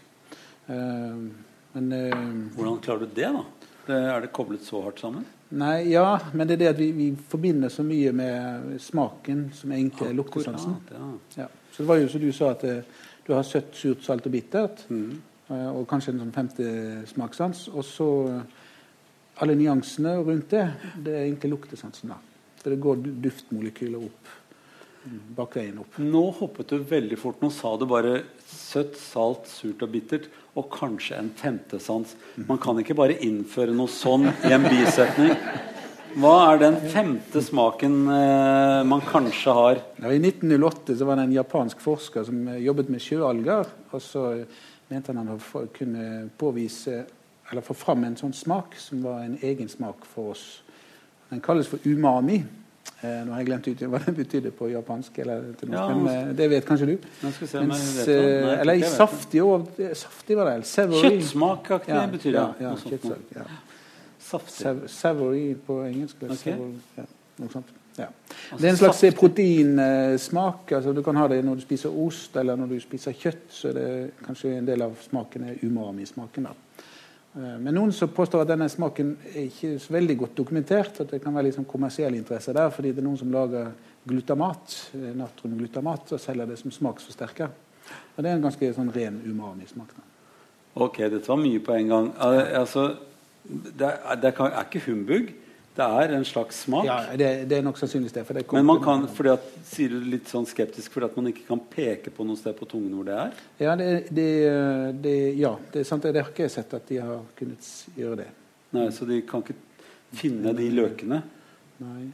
Uh, men uh, Hvordan klarer du det, da? Det, er det koblet så hardt sammen? Nei, ja, men det er det at vi, vi forbinder så mye med smaken, som egentlig er luktesansen. Ja. Ja. Så det var jo som du sa, at du har søtt, surt, salt og bittert. Mm. Og kanskje en sånn femte smakssans. Og så alle nyansene rundt det, det er egentlig luktesansen. da. For det går duftmolekyler opp. Bakveien opp. Nå hoppet du veldig fort. Nå sa du bare søtt, salt, surt og bittert. Og kanskje en femtesans. Man kan ikke bare innføre noe sånn i en bisetning. Hva er den femte smaken eh, man kanskje har? I 1908 så var det en japansk forsker som eh, jobbet med sjøalger. Og så mente han han kunne påvise, eller få fram en sånn smak som var en egen smak for oss. Den kalles for umami. Eh, nå har jeg glemt ut hva det betydde på japansk. Eller til norsk, ja, men eh, det vet kanskje du. Se, Mens, Nei, eller saftig, og, saftig var det. Kjøttsmakaktig ja, betyr det. Ja, ja. Saftig. Savory på engelsk. Okay. Ja, noe sånt. Ja. Altså, det er en slags saftig. proteinsmak. Altså, du kan ha det når du spiser ost eller når du spiser kjøtt. så er det kanskje en del av smaken er umami-smaken. da. men noen som påstår at denne smaken er ikke så veldig godt dokumentert. At det kan være liksom kommersiell interesse der, fordi det er noen som lager glutamat, eh, natriumglutamat og selger det som smaksforsterker. Og det er en ganske sånn ren umami-smak. Ok, dette var mye på en gang. Altså, det, er, det er ikke humbug. Det er en slags smak. Ja, det, det er nok sannsynligvis det. For det Men man kan, fordi at, sier du litt sånn skeptisk fordi at man ikke kan peke på noe sted på tungen hvor det er? Ja, det, det, det ja, det er sant. Det har ikke jeg sett at de har kunnet gjøre det. Nei, så de kan ikke finne de løkene. Nei.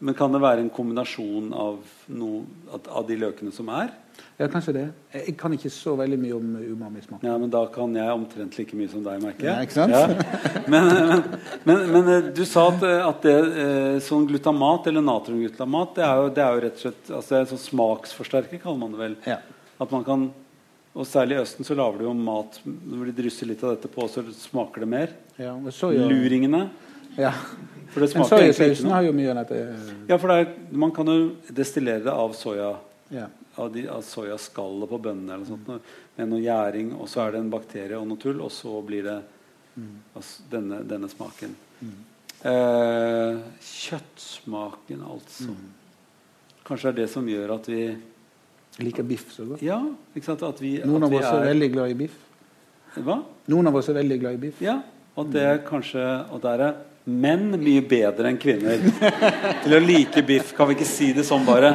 Men kan det være en kombinasjon av, noe, av, de løkene som er? Ja, kanskje det. Jeg kan ikke så veldig mye om umami-smak. Ja, men da kan jeg omtrent like mye som deg, merker jeg. Ja, ikke sant? Ja. Men, men, men, men eh, du sa at, eh, at det eh, sånn glutamat, eller natriumglutamat, det er jo, det er jo rett og slett altså det sånn smaksforsterker, kaller man det vel. Ja. At man kan, og Særlig i Østen så lager du jo mat hvor de drysser litt av dette på, så smaker det mer. Ja, og soya, Luringene. Ja. For det smaker egentlig ikke soyasausen noe. har jo mye av dette. Ja, for det er, Man kan jo destillere det av soya Ja. Av, de, av soyaskallet på bønnene eller noe sånt, med noe gjæring, og så er det en bakterie og noe tull, og så blir det altså, denne, denne smaken. Eh, kjøttsmaken, altså. Kanskje det er det som gjør at vi liker biff så godt. Ja? At vi, Noen at av vi oss er er veldig glad i biff. Hva? Noen av oss er veldig glad i biff. Ja. Og det er kanskje Og der er menn mye bedre enn kvinner til å like biff. Kan vi ikke si det sånn, bare?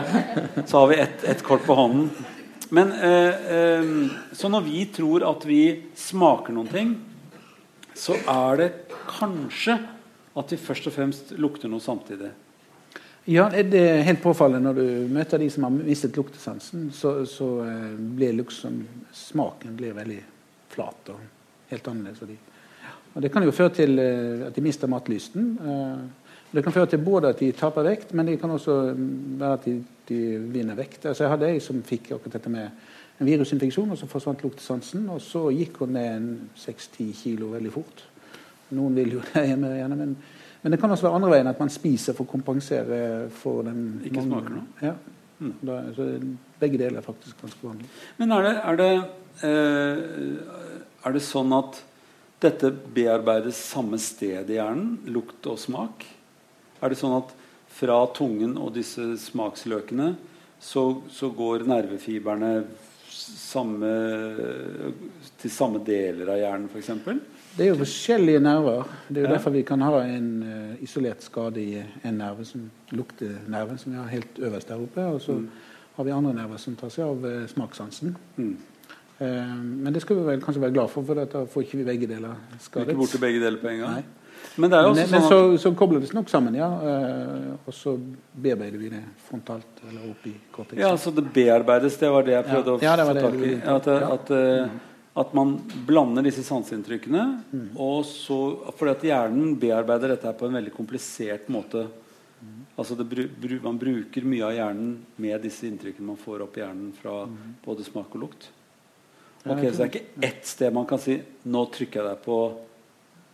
Så har vi ett et kort på hånden. Men eh, eh, Så når vi tror at vi smaker noen ting, så er det kanskje at vi først og fremst lukter noe samtidig. Ja, det er helt påfallende når du møter de som har mistet luktesansen. Så, så eh, blir liksom smaken blir veldig flat og helt annerledes for de. Og Det kan jo føre til eh, at de mister matlysten. Eh, det kan føre til både at de taper vekt, men det kan også mm, være at de, de vinner vekt. Altså Jeg hadde ei som fikk akkurat dette med en virusinfeksjon, og så forsvant luktesansen. Og så gikk hun ned en 6-10 kilo veldig fort. Noen vil jo det hjemme gjerne, men, men det kan også være andre veien, at man spiser for å kompensere for den Ikke mange, smaker noe. Ja. Da, så begge deler er faktisk ganske vanlig. Men er det, er det, eh, er det sånn at dette bearbeides samme sted i hjernen? Lukt og smak? Er det sånn at fra tungen og disse smaksløkene så, så går nervefiberne samme, til samme deler av hjernen, f.eks.? Det er jo forskjellige nerver. Det er jo Ja. derfor vi kan ha en uh, isolert skade i en nerve, som luktenerven, som vi har helt øverst der oppe. Og så har vi andre nerver som tar seg av uh, smakssansen. Mm. Eh, men det skal vi vel kanskje være glad for, for da får ikke vi begge deler er skadet. ikke borte begge deler på en gang? Nei. Men det er jo Men, også men sånn så, at så kobler det nok sammen, ja. Eh, og så bearbeider vi det frontalt eller opp i cortex. Ja, så det bearbeides, det var det jeg prøvde Ja. Å få tak i. At, at, eh, at man blander disse sanseinntrykkene, Mm. og så Fordi at hjernen bearbeider dette på en veldig komplisert måte. Mm. Altså det, Man bruker mye av hjernen med disse inntrykkene man får opp i hjernen fra både smak og lukt. Ok, Så det er ikke ett sted man kan si 'nå trykker jeg deg på,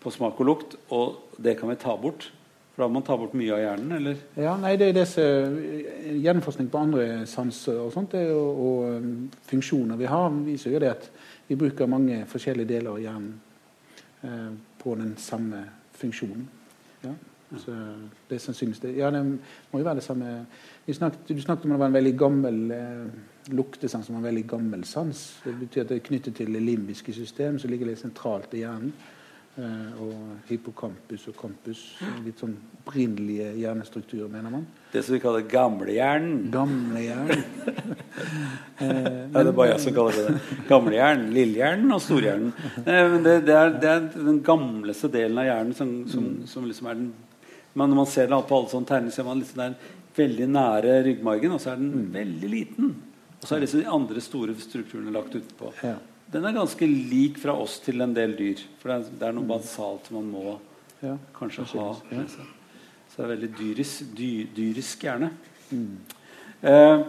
på smak og lukt', og det kan vi ta bort. For da må man ta bort mye av hjernen, eller? Ja, nei, det er disse Gjennomforskning på andre sanser og sånt, det er og um, funksjoner vi har, viser jo det at vi bruker mange forskjellige deler av hjernen eh, på den samme funksjonen. Ja. Så det er sannsynligvis det. Ja, det må jo være det samme vi snakket, Du snakket om det var en veldig gammel eh, luktesans, som var en veldig gammel sans. Det betyr at det er knyttet til det limbiske system, som ligger litt sentralt i hjernen. Eh, og hippocampus og campus. Litt sånn opprinnelige hjernestrukturer, mener man. Det som vi kaller gamlehjernen. Gamle hjernen. Eh, Ja, det er bare jeg som kaller det det. Gamlehjernen, lillehjernen og storhjernen. Nei, men Det, det, er, det er den gamleste delen av hjernen som, som, som liksom er den men Når man ser det på alle sånne tegninger, ser man liksom den veldig nære ryggmargen, og så er den veldig liten. Og så er disse andre store strukturene lagt utenpå. Ja. Den er ganske lik fra oss til en del dyr. For det er, det er noe basalt man må Ja. kanskje ha. ja. Så det er veldig dyrisk, dy, dyrisk hjerne. Eh,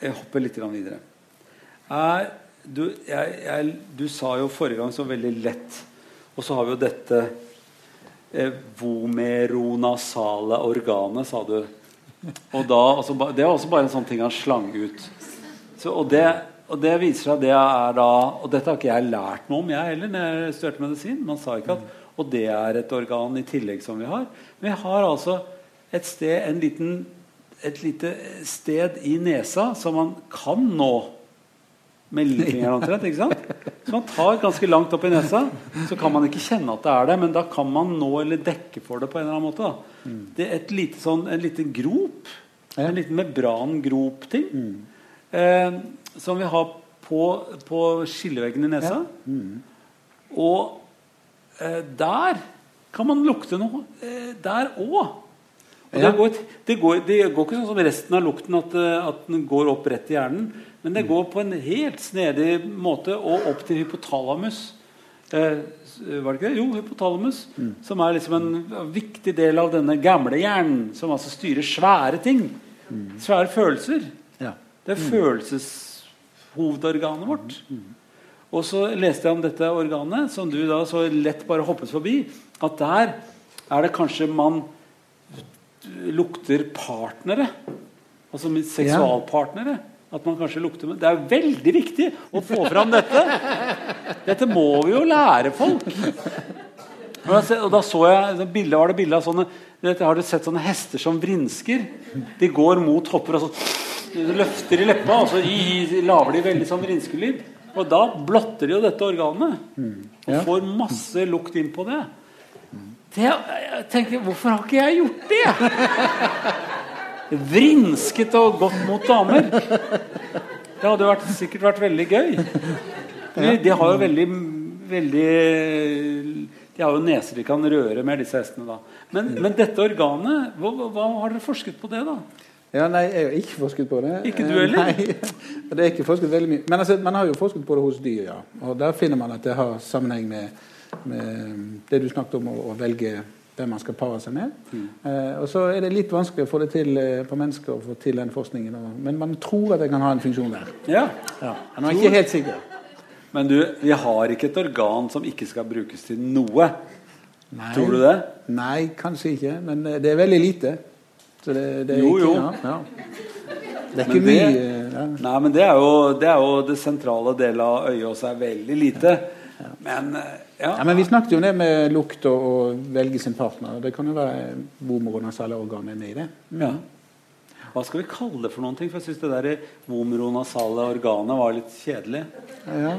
jeg hopper litt videre. Er, du, jeg, jeg, du sa jo forrige gang så veldig lett Og så har vi jo dette vomeronasale organet, sa du. Og da, altså, det er også bare en sånn ting han slang ut. Så, og, det, og det viser seg det er da Og dette har ikke jeg lært noe om, jeg heller, når jeg studerte medisin. Man sa ikke at Og det er et organ i tillegg som vi har. Men vi har altså et sted, en liten, et lite sted i nesa som man kan nå med lillefingeren omtrent. ikke sant? Så man tar ganske langt opp i nesa, så kan man ikke kjenne at det er det, men da kan man nå eller dekke for det på en eller annen måte. da. Det er et lite sånn, en liten grop, en liten membrangrop-ting, eh, som vi har på, på skilleveggen i nesa. Og eh, der kan man lukte noe. Eh, der òg. Og det, går, det, går, det går ikke sånn som resten av lukten, at, eh, at den går opp rett i hjernen. Men det går på en helt snedig måte og opp til hypotalamus. Eh, var det ikke det? Jo, hypotalamus. Som er liksom en viktig del av denne gamle hjernen, som altså styrer svære ting. Svære følelser. Ja. Det er følelseshovedorganet vårt. Og så leste jeg om dette organet, som du da så lett bare hoppet forbi. At der er det kanskje man lukter partnere. Altså seksualpartnere. At man kanskje lukter Det er veldig viktig å få fram dette. Dette må vi jo lære folk. Og da, og da så jeg det bildet, var det bilde av sånne dette, Har du sett sånne hester som vrinsker? De går mot hopper og så løfter i leppa, og så lager de veldig sånn vrinskelyd. Og da blotter de jo dette organet. Og får masse lukt inn på det. Det jeg tenker, Hvorfor har ikke jeg gjort det? Vrinsket og gått mot damer. Det hadde vært, sikkert vært veldig gøy. De, de har jo veldig, veldig De har jo neser de kan røre med, disse hestene. da Men, men dette organet, hva, hva har dere forsket på det, da? Ja, nei, jeg har ikke forsket på det. Ikke du heller? Nei, det er ikke forsket veldig mye. Men altså, man har jo forsket på det hos dyr, ja. Og der finner man at det har sammenheng med, med det du snakket om, å, velge hvem man skal pare seg med. Mm. Eh, og så er det litt vanskelig å få det til eh, på mennesker, å få til den forskningen. Og, men man tror at det kan ha en funksjon der. Ja. Ja. Man er ikke helt sikker. Men du, vi har ikke et organ som ikke skal brukes til noe. Nei. Tror du det? Nei, kanskje ikke. Men eh, det er veldig lite. Så det, det er Jo, ikke, jo. Ja, ja. Det er Men ikke det- mye eh, ja. Nei, men det er jo det, er jo det sentrale delen av øyet også er veldig lite. Men eh, ja. Ja, men Vi snakket jo om det med lukt og å velge sin partner. Det kan jo være vomer og nasale organer med i det. ja. Hva skal vi kalle det for noen ting? For jeg syns det der vomeronasale organet var litt kjedelig. Ja.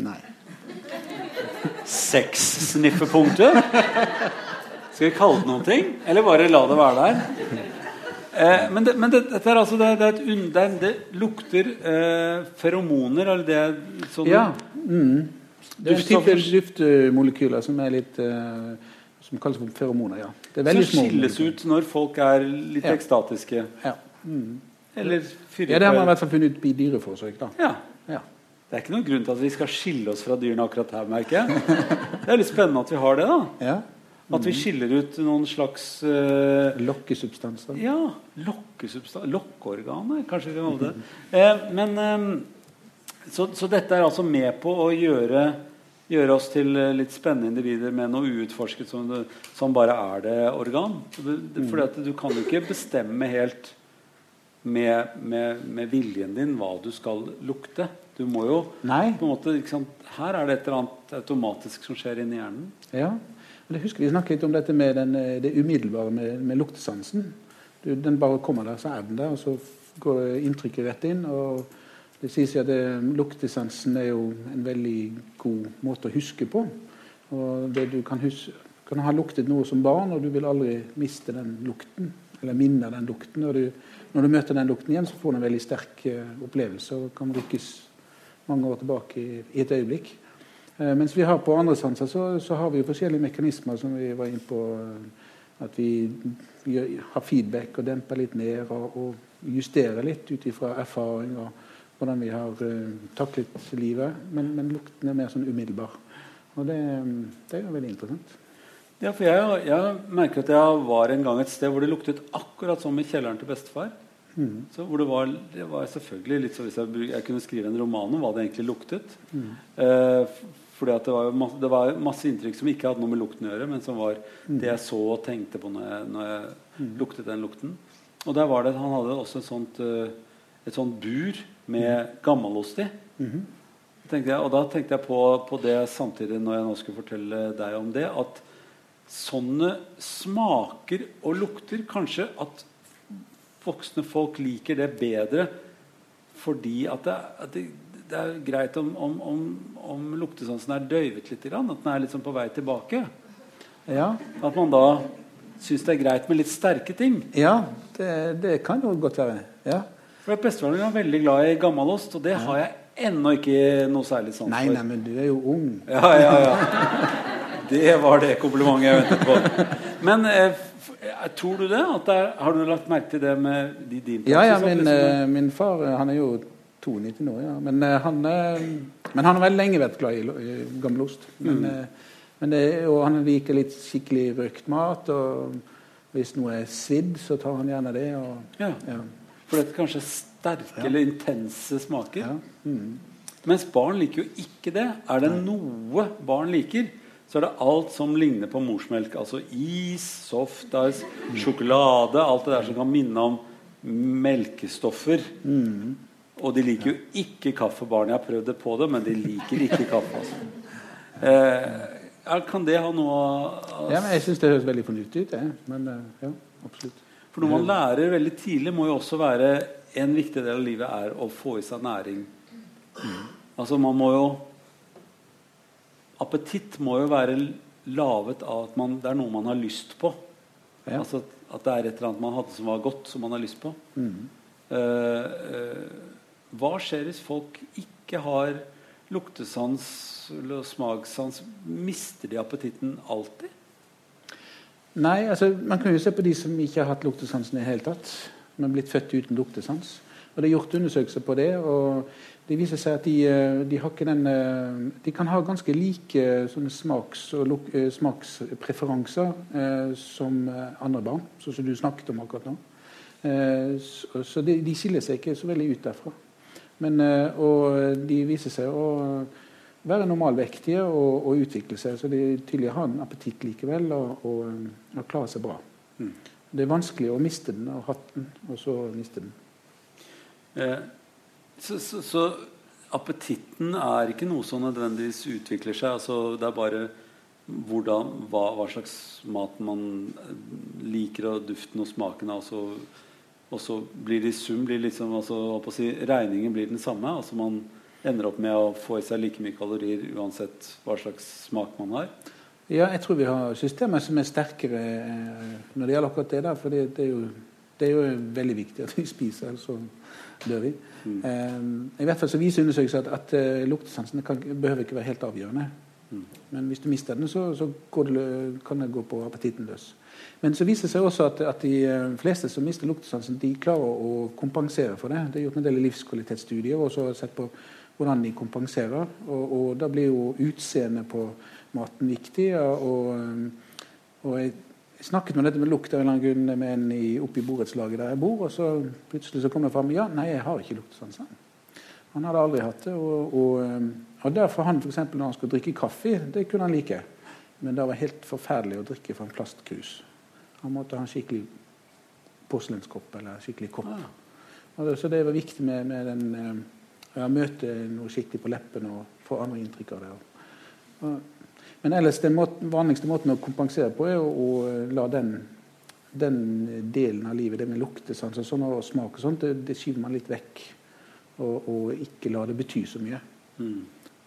Nei. Sexsnifferpunktet? Skal vi kalle det noen ting? Eller bare la det være der? Eh, men det, men det, dette er altså det, det, er et un, det, er, det lukter eh, feromoner, eller det er sånn Ja. Mm. Det er en type duftmolekyler som er litt eh, Som kalles for feromoner. ja. Det er veldig som små. skilles ut når folk er litt Ja. ekstatiske. Ja. Mm. Eller fyrer ja, Det har man i hvert fall funnet ut i dyreforsøk. da. ja. Ja. Det er ikke noen grunn til at vi skal skille oss fra dyrene akkurat her, merker jeg. Det er litt spennende at vi har det, da. ja. At vi skiller ut noen slags uh, Lokkesubstanser. Ja, Lokkeorganet, kanskje vi kan kalle det. Eh, men eh, så, så dette er altså med på å gjøre, gjøre oss til eh, litt spennende individer med noe uutforsket som, det, som bare er det organ. At du kan jo ikke bestemme helt med, med, med viljen din hva du skal lukte. Du må jo Nei. på en måte? Her er det et eller annet automatisk som skjer inni hjernen. Ja. Jeg husker Vi snakket litt om dette med den, eh, det umiddelbare med, med luktesansen. Du, den bare kommer der, så er den der, og så går inntrykket rett inn. og Det sies jo at det, luktesansen er jo en veldig god måte å huske på. Og det du kan, huske, kan ha luktet noe som barn, og du vil aldri miste den lukten. Eller minne den lukten. Og du, når du møter den lukten igjen, så får du en veldig sterk eh, opplevelse og kan rykkes mange år tilbake i, i et øyeblikk. Eh, mens vi har på andre sanser så, så har vi jo forskjellige mekanismer som vi var inne på. eh, At vi har feedback og demper litt ned og, og justerer litt ut ifra erfaring og hvordan vi har eh, taklet livet. Men, men lukten er mer sånn umiddelbar. Og det, det er jo veldig interessant. Ja, for jeg, jeg merker at jeg var en gang et sted hvor det luktet akkurat som i kjelleren til bestefar. Så hvor det var, det var selvfølgelig litt så Hvis jeg, jeg kunne skrive en roman om hva det egentlig luktet eh, f- fordi at det var, masse, det var masse inntrykk som ikke hadde noe med lukten å gjøre, men som var det jeg så og tenkte på når jeg, når jeg luktet den lukten. Og der var det, Han hadde også et sånt, eh, et sånt bur med gammelost i. Tenkte jeg, og da tenkte jeg på, på det samtidig når jeg nå skulle fortelle deg om det, at sånne smaker og lukter Kanskje at voksne folk liker det bedre fordi at det, at det, det er greit om, om, om, om luktesansen er døyvet litt, at den er liksom på vei tilbake. Ja, At man da syns det er greit med litt sterke ting. ja det, det kan jo godt være. Ja. For Bestefaren min var veldig glad i gammelost, og det har jeg ennå ikke noe særlig sans for. Nei, nei, men du er jo ung. Ja, ja, ja. Det var det komplimentet jeg ventet på. Men eh, eh, tror du det? At det er, har du lagt merke til det med de din Ja, ja, min, liksom- eh, min far eh, han er jo 92 nå, ja. Men, uh, han, uh, men han har vel lenge vært glad i, i gammel ost. Men, Mm. eh, men det, og han liker litt skikkelig røkt mat. Og hvis noe er svidd, så tar han gjerne det. Og, ja. ja. For det er kanskje sterke eller intense smaker. Ja. Mm. Mens barn liker jo ikke det. Er det noe barn liker, så er det alt som ligner på morsmelk. Altså is, softice, sjokolade. Alt det der som kan minne om melkestoffer. Mm. Og de liker jo ikke kaffe, barn. Jeg har prøvd det på det, men de liker ikke kaffe. Altså. Eh, kan det ha noe altså? ja, men Jeg syns det høres veldig fornuftig ut, Ja. Men eh, ja, absolutt. For noe man lærer veldig tidlig, må jo også være en viktig del av livet er å få i seg næring. Altså man må jo Appetitt må jo være laget av at man, det er noe man har lyst på. Ja. Altså at det er et eller annet man hadde som var godt, som man har lyst på. Mm. Uh, eh, hva skjer hvis folk ikke har luktesans eller smakssans? Mister de appetitten alltid? Nei, altså man kan jo se på de som ikke har hatt luktesansen i det hele tatt. De er blitt født uten luktesans. Og Det er gjort undersøkelser på det. og Det viser seg at de, eh, de den eh, De kan ha ganske like sånne smaks- luk, eh, smakspreferanser eh, som eh, andre barn, sånn som du snakket om akkurat nå. Eh, så så de, de skiller seg ikke så veldig ut derfra. Men, eh, og de viser seg å være normalvektige og, og utvikle seg. Så de tydelig har en appetitt likevel og, og, eh, og klarer seg bra. Mm. Det er vanskelig å miste den og hatt den, og så miste den. Eh, så, så, så appetitten er ikke noe som nødvendigvis utvikler seg. Altså, det er bare hvordan, hva, hva slags mat man eh, liker, og duften og smaken. av. Altså, og så blir det i sum blir liksom, altså, si, Regningen blir den samme. Altså Man ender opp med å få i seg like mye kalorier uansett hva slags smak man har. Ja, jeg tror vi har systemer som er sterkere eh, når det gjelder akkurat det der. For det, det, er jo, det er jo veldig viktig at vi spiser, ellers så dør vi. Eh, I hvert fall så viser undersøkelser at, at uh, luktesansen kan, behøver ikke være helt avgjørende. Men hvis du mister den, så, så går det, kan det gå på appetitten løs. Men så viser det seg også at, at de eh, fleste som mister luktesansen, de klarer å kompensere for det. Det er gjort en del livskvalitetsstudier og så sett på hvordan de kompenserer. Og, og da blir jo utseendet på maten viktig. Og, og jeg snakket om dette med lukt av en eller annen grunn med en i, oppe i borettslaget der jeg bor, og så plutselig så kom det fram ja, nei, jeg har ikke luktesans. Han hadde aldri hatt det. Og, og, og derfor han for eksempel, når han skulle drikke kaffe, det kunne han like. Men det var helt forferdelig å drikke fra en plastkrus. Han måtte ha en skikkelig porselenskopp eller skikkelig kopp. Ah. Det, så det var viktig med, med den eh, ja, møte noe skikkelig på leppen og få andre inntrykk av det. Men ellers den måten, vanligste måten å kompensere på er å, å la den, den delen av livet, det med luktesans og sånn, og smak og sånt, det, det skyver man litt vekk. Og, og ikke la det bety så mye. Mm.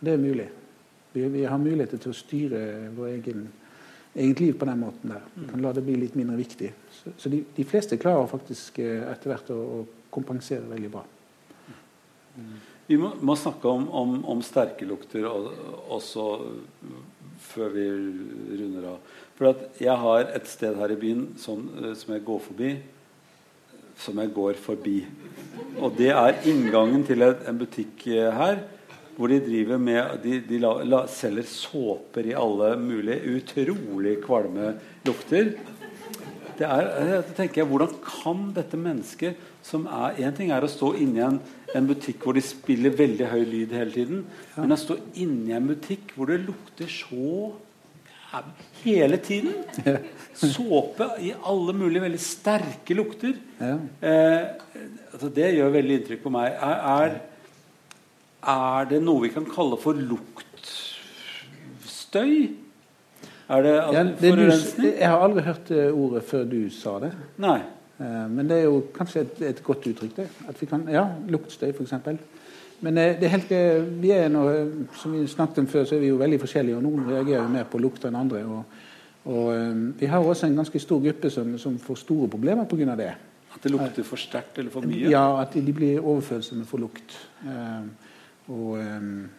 Det er mulig. Vi, vi har muligheter til å styre vår egen, eget liv på den måten der. Du kan la det bli litt mindre viktig. Så, så de, de fleste klarer faktisk eh, etter hvert å, å kompensere veldig bra. Vi må, må snakke om, om, om sterke lukter og, også før vi runder av. For jeg har et sted her i byen som, eh, som jeg går forbi, som jeg går forbi. Og det er inngangen til en butikk eh, her hvor de driver med De, de la, la, selger såper i alle mulige utrolig kvalme lukter. Det er, jeg tenker jeg, Hvordan kan dette mennesket som er En ting er å stå inni en, en butikk hvor de spiller veldig høy lyd hele tiden. Men å stå inni en butikk hvor det lukter så hele tiden Såpe i alle mulige veldig sterke lukter. Ja. Eh, altså det gjør veldig inntrykk på meg. Er, er, er det noe vi kan kalle for luktstøy? Er det, Ja, det du, forurensning? jeg har aldri hørt det ordet før du sa det. Nei. Eh, Men det er jo kanskje et, et godt uttrykk, det. At vi kan, ja, Luktstøy, f.eks. Men eh, det er helt, eh, vi er nå, som vi snakket om før, så er vi jo veldig forskjellige. og Noen reagerer jo mer på lukt enn andre. og, og eh, Vi har også en ganske stor gruppe som, som får store problemer pga. det. At det lukter for sterkt eller for mye? Ja, At de, de blir overfølsomme for lukt. Eh, og um,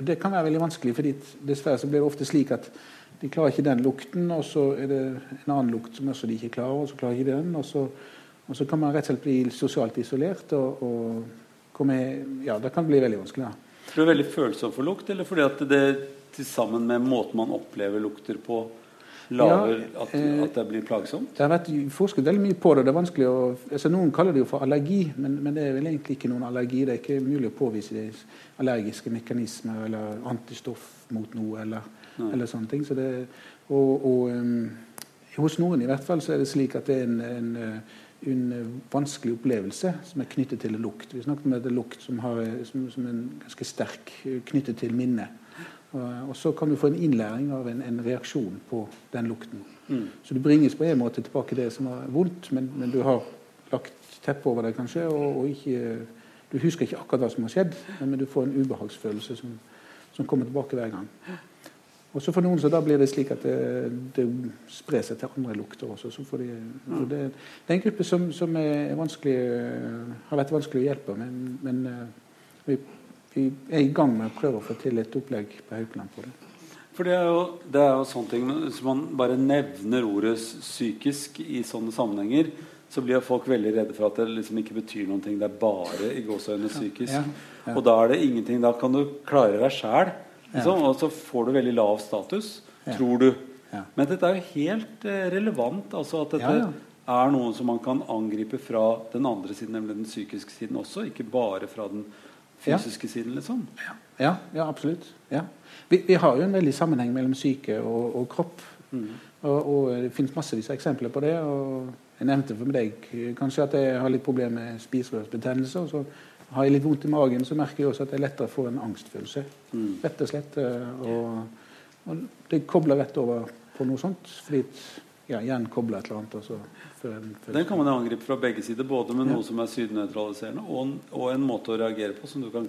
det kan være veldig vanskelig, fordi dessverre så blir det ofte slik at de klarer ikke den lukten, og så er det en annen lukt som også de ikke klarer, og så klarer ikke den. Og så, og så kan man rett og slett bli sosialt isolert. og, og komme, ja, Det kan bli veldig vanskelig. Ja. Er du veldig følsom for lukt, eller fordi at det til sammen med måten man opplever lukter på, lager ja, at, eh, at, det blir plagsomt? Det har vært forsket veldig mye på det. det er vanskelig å, altså Noen kaller det jo for allergi, men, men, det er vel egentlig ikke noen allergi. Det er ikke mulig å påvise allergiske mekanismer eller antistoff mot noe. eller, eller sånne ting. Så det, og, og um, hos noen i hvert fall så er det slik at det er en, en, en vanskelig opplevelse som er knyttet til lukt. Vi snakket om det lukt som, har, som, som er ganske sterk knyttet til minnet. Og så kan du få en innlæring av en, en reaksjon på den lukten. Mm. Så du bringes på en måte tilbake det som var vondt, men, men du har lagt teppet over deg kanskje, og, og ikke, du husker ikke akkurat hva som har skjedd, men du får en ubehagsfølelse som, som kommer tilbake hver gang. Og så For noen så da blir det slik at det, det sprer seg til andre lukter også. De, mm. det, det, er en gruppe som, som er har vært vanskelig å hjelpe, men, men vi vi er i gang med å prøve å få til et opplegg på Haukeland på det. For det er, jo, det er jo sånne ting Hvis man bare nevner ordet psykisk i sånne sammenhenger, så blir folk veldig redde for at det liksom ikke betyr noen ting. Det er bare i gåseøynene psykisk. Ja, ja. Og da er det ingenting. Da kan du klare deg sjæl, liksom, og så får du veldig lav status, tror du. Men dette er jo helt eh, relevant. altså at dette er noe som man kan angripe fra den andre siden, nemlig den psykiske siden også, ikke bare fra den fysiske ja. siden, liksom. Ja, ja absolutt. Ja. Vi, vi, har jo en veldig sammenheng mellom syke og, og kropp. Mm. Og, og, det finnes massevis av eksempler på det. og Jeg nevnte for deg kanskje at jeg har litt problemer med spiserørsbetennelse. og så har jeg litt vondt i magen, så merker jeg også at er lettere får en angstfølelse. Mm. Rett og slett. Eh, og, og, det kobler rett over på noe sånt. fordi ja, hjernen kobler et eller annet. og så den kan man angripe fra begge sider, både med noe som er sydnøytraliserende, og, og, en måte å reagere på som du kan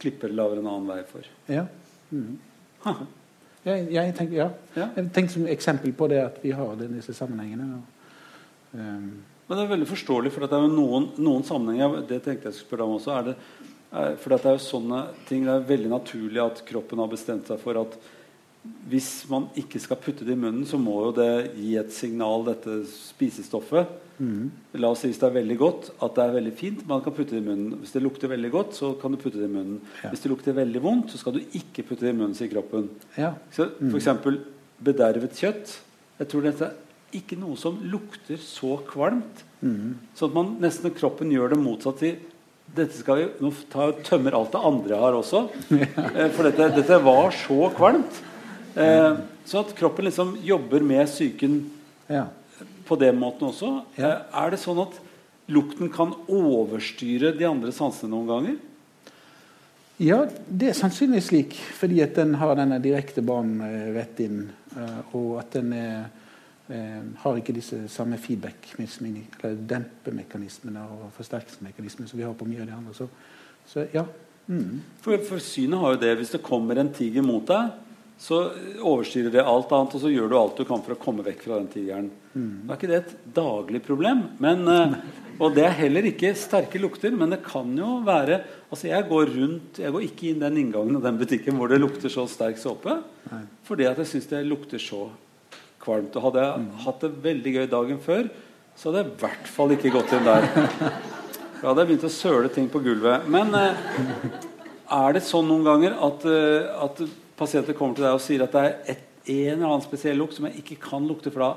klippe eller lage en annen vei for. Ja. Mm. Jeg, jeg, tenker, ja. ja. jeg tenkte som eksempel på det at vi har disse sammenhengene. Og, um. Men det er veldig forståelig, for det er jo noen, noen sammenhenger Det tenkte jeg skulle spørre om også. Er det, er, for det er jo sånne ting Det er veldig naturlig at kroppen har bestemt seg for at hvis man ikke skal putte det i munnen, så må jo det gi et signal, dette spisestoffet. Mm. La oss si hvis det er veldig godt, at det er veldig fint. Man kan putte det i munnen. Hvis det lukter veldig godt, så kan du putte det i munnen. Ja. Hvis det lukter veldig vondt, så skal du ikke putte det i munnen, sier kroppen. Ja. Så mm. F.eks. bedervet kjøtt. Jeg tror dette er ikke noe som lukter så kvalmt. Mm. Sånn at man nesten kroppen gjør det motsatt til dette skal vi nå tar, tømmer alt det andre jeg har også. Ja. For dette, dette var så kvalmt. Eh, så at kroppen liksom jobber med psyken ja. på den måten også. Ja. Eh, er det sånn at lukten kan overstyre de andre sansene noen ganger? Ja, det er sannsynligvis slik. Fordi at den har denne direkte banen eh, rett inn. Eh, og at den er, eh, har ikke disse samme feedback-mekanismene eller dempemekanismene og forsterkningsmekanismene som vi har på mye av de andre. Så, så ja. Mm. For, for synet har jo det. Hvis det kommer en tiger mot deg, så overstyrer det alt annet, og så gjør du alt du kan for å komme vekk fra den tigeren. Mm. Da er ikke det et daglig problem. Men, eh, og det er heller ikke sterke lukter, men det kan jo være altså Jeg går rundt, jeg går ikke inn den inngangen og den butikken hvor det lukter så sterk såpe, Nei. fordi at jeg syns det lukter så kvalmt. Og hadde jeg mm. hatt det veldig gøy dagen før, så hadde jeg i hvert fall ikke gått inn der. Da hadde jeg begynt å søle ting på gulvet. Men eh, er det sånn noen ganger at, eh, at pasienter kommer til deg og sier at det er et, en eller annen spesiell lukt som jeg ikke kan lukte, for da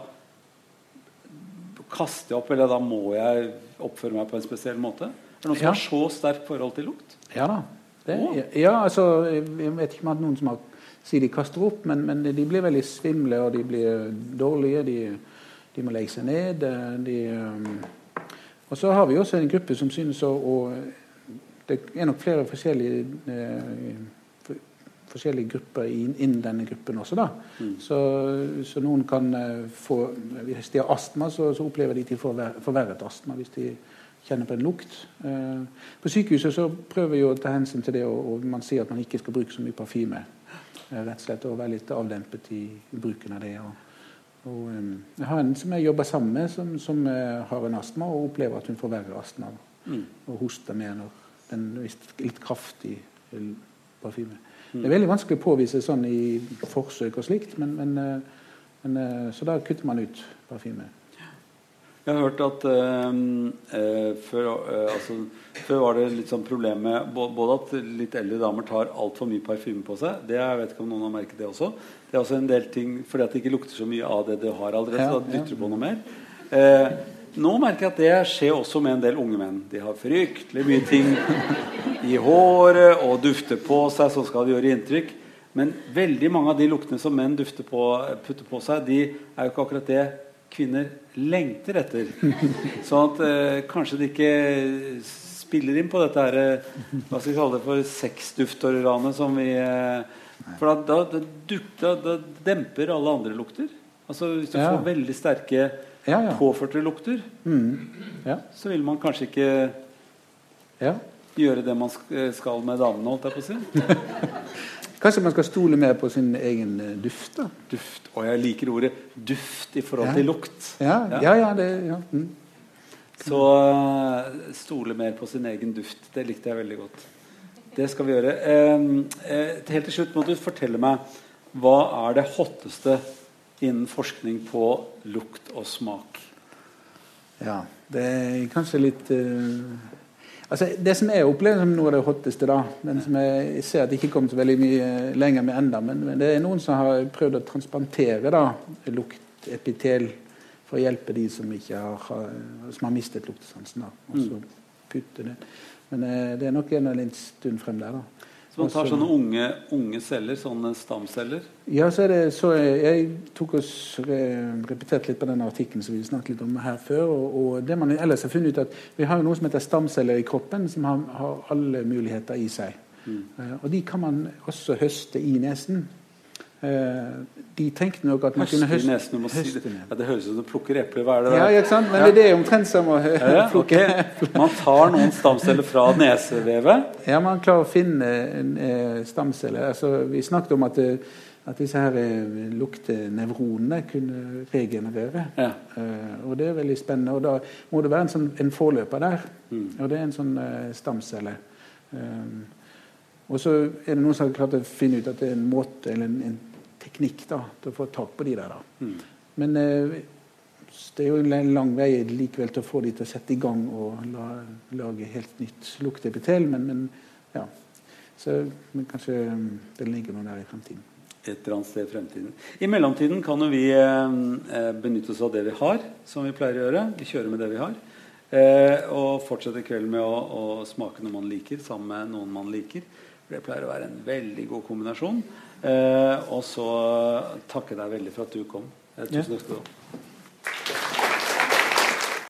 kaster jeg opp, eller da må jeg oppføre meg på en spesiell måte? Er det noen som ja. har så sterkt forhold til lukt? Ja da. Det, ja, altså, jeg vet ikke om noen som har, sier de kaster opp, men, men, de blir veldig svimle, og de blir dårlige. De, de må legge seg ned. De, um, og så har vi også en gruppe som synes å, å Det er nok flere forskjellige uh, forskjellige grupper innen denne gruppen også. da. Mm. Så, så, noen kan uh, få Hvis de har astma, så, så opplever de at de får forverret astma hvis de kjenner på en lukt. Uh, på sykehuset så prøver vi å ta hensyn til det, og, og, man sier at man ikke skal bruke så mye parfyme. Uh, rett og slett, og være litt avdempet i, bruken av det. og og, um, jeg har en som jeg jobber sammen med, som, som uh, har en astma, og opplever at hun får verre astma. Mm. Og hoster mer når den er litt kraftig parfyme. Det er veldig vanskelig å påvise sånn i forsøk og slikt, men, men, eh, men, eh, så da kutter man ut parfyme. Jeg har hørt at øh, før, øh, altså, før, var det litt sånn problem med både at litt eldre damer tar altfor mye parfyme på seg. Det Jeg vet ikke om noen har merket det også. Det er også en del ting fordi at det ikke lukter så mye av det du har allerede. Ja, så da dytter du på noe mer. Eh, nå merker jeg at det skjer også med en del unge menn. De har fryktelig mye ting i håret og dufter på seg, så skal de gjøre inntrykk. Men veldig mange av de luktene som menn på, putter på seg, de er jo ikke akkurat det kvinner lengter etter. Sånn at eh, kanskje de ikke spiller inn på dette her, eh, hva skal vi kalle det for sexduftorganet som vi eh, For da, da, da, da, demper alle andre lukter. Altså Hvis du ja. får veldig sterke ja, ja. påførte lukter, mm. så vil man kanskje ikke gjøre det man skal med damene, holdt jeg på å si. Kanskje man skal stole mer på sin egen eh, duft? da? Duft, Og jeg liker ordet duft i forhold ja. til lukt. Ja, ja, ja, det, ja. Mm. Så uh, stole mer på sin egen duft. Det likte jeg veldig godt. Det skal vi gjøre. Eh, helt til slutt må du fortelle meg hva er det hotteste innen forskning på lukt og smak? Ja, det er kanskje litt Altså, det som jeg opplever som noe av det hotteste, da, men som jeg ser at det ikke kommet så veldig mye lenger med enda, men, men, det er noen som har prøvd å transplantere da, luktepitel for å hjelpe de som, har, som har mistet luktesansen. Da, og så mm. putte det. Men uh, det er nok en, en stund frem der. da. Så man tar sånne unge, unge, celler, sånne stamceller? Ja, så er det så jeg, tok oss re, repeterte litt på den artikkelen som vi snakket litt om her før. Og, og, det man ellers har funnet ut at Vi har jo noe som heter stamceller i kroppen, som har, har alle muligheter i seg. Mm. Uh, og de kan man også høste i nesen. Eh, de tenkte nok at man kunne høste nesen, høste si det. Ja, det høres ut som du plukker epler. Hva er det Ja, ikke sant? Men ja. det er omtrent å ja, okay. Man tar noen stamceller fra nesevevet? Ja, man klarer å finne en, stamceller. Altså, vi snakket om at, eh, at disse her luktenevronene kunne regenerere. Ja. Uh, og det er veldig spennende. Og da må det være en, sånn, en forløper der. Mm. Og det er en sånn uh, stamcelle. Um, og så er det noen som har klart å finne ut at det er en måte eller en, en teknikk da, til å få tak på de der. da. Mm. Men eh, det er jo en lang vei likevel til å få de til å sette i gang og la, lage helt nytt luktepitel. Men, men, ja. Så, men kanskje um, det ligger noe der i fremtiden. Et eller annet sted i fremtiden. I mellomtiden kan jo vi eh, eh, benytte oss av det vi har, som vi pleier å gjøre. Vi kjører med det vi har. Eh, og fortsetter kvelden med å, å, smake noe man liker, sammen med noen man liker. For det pleier å være en veldig god kombinasjon. Eh, og så takker jeg deg veldig for at du kom. Tusen takk skal du ha.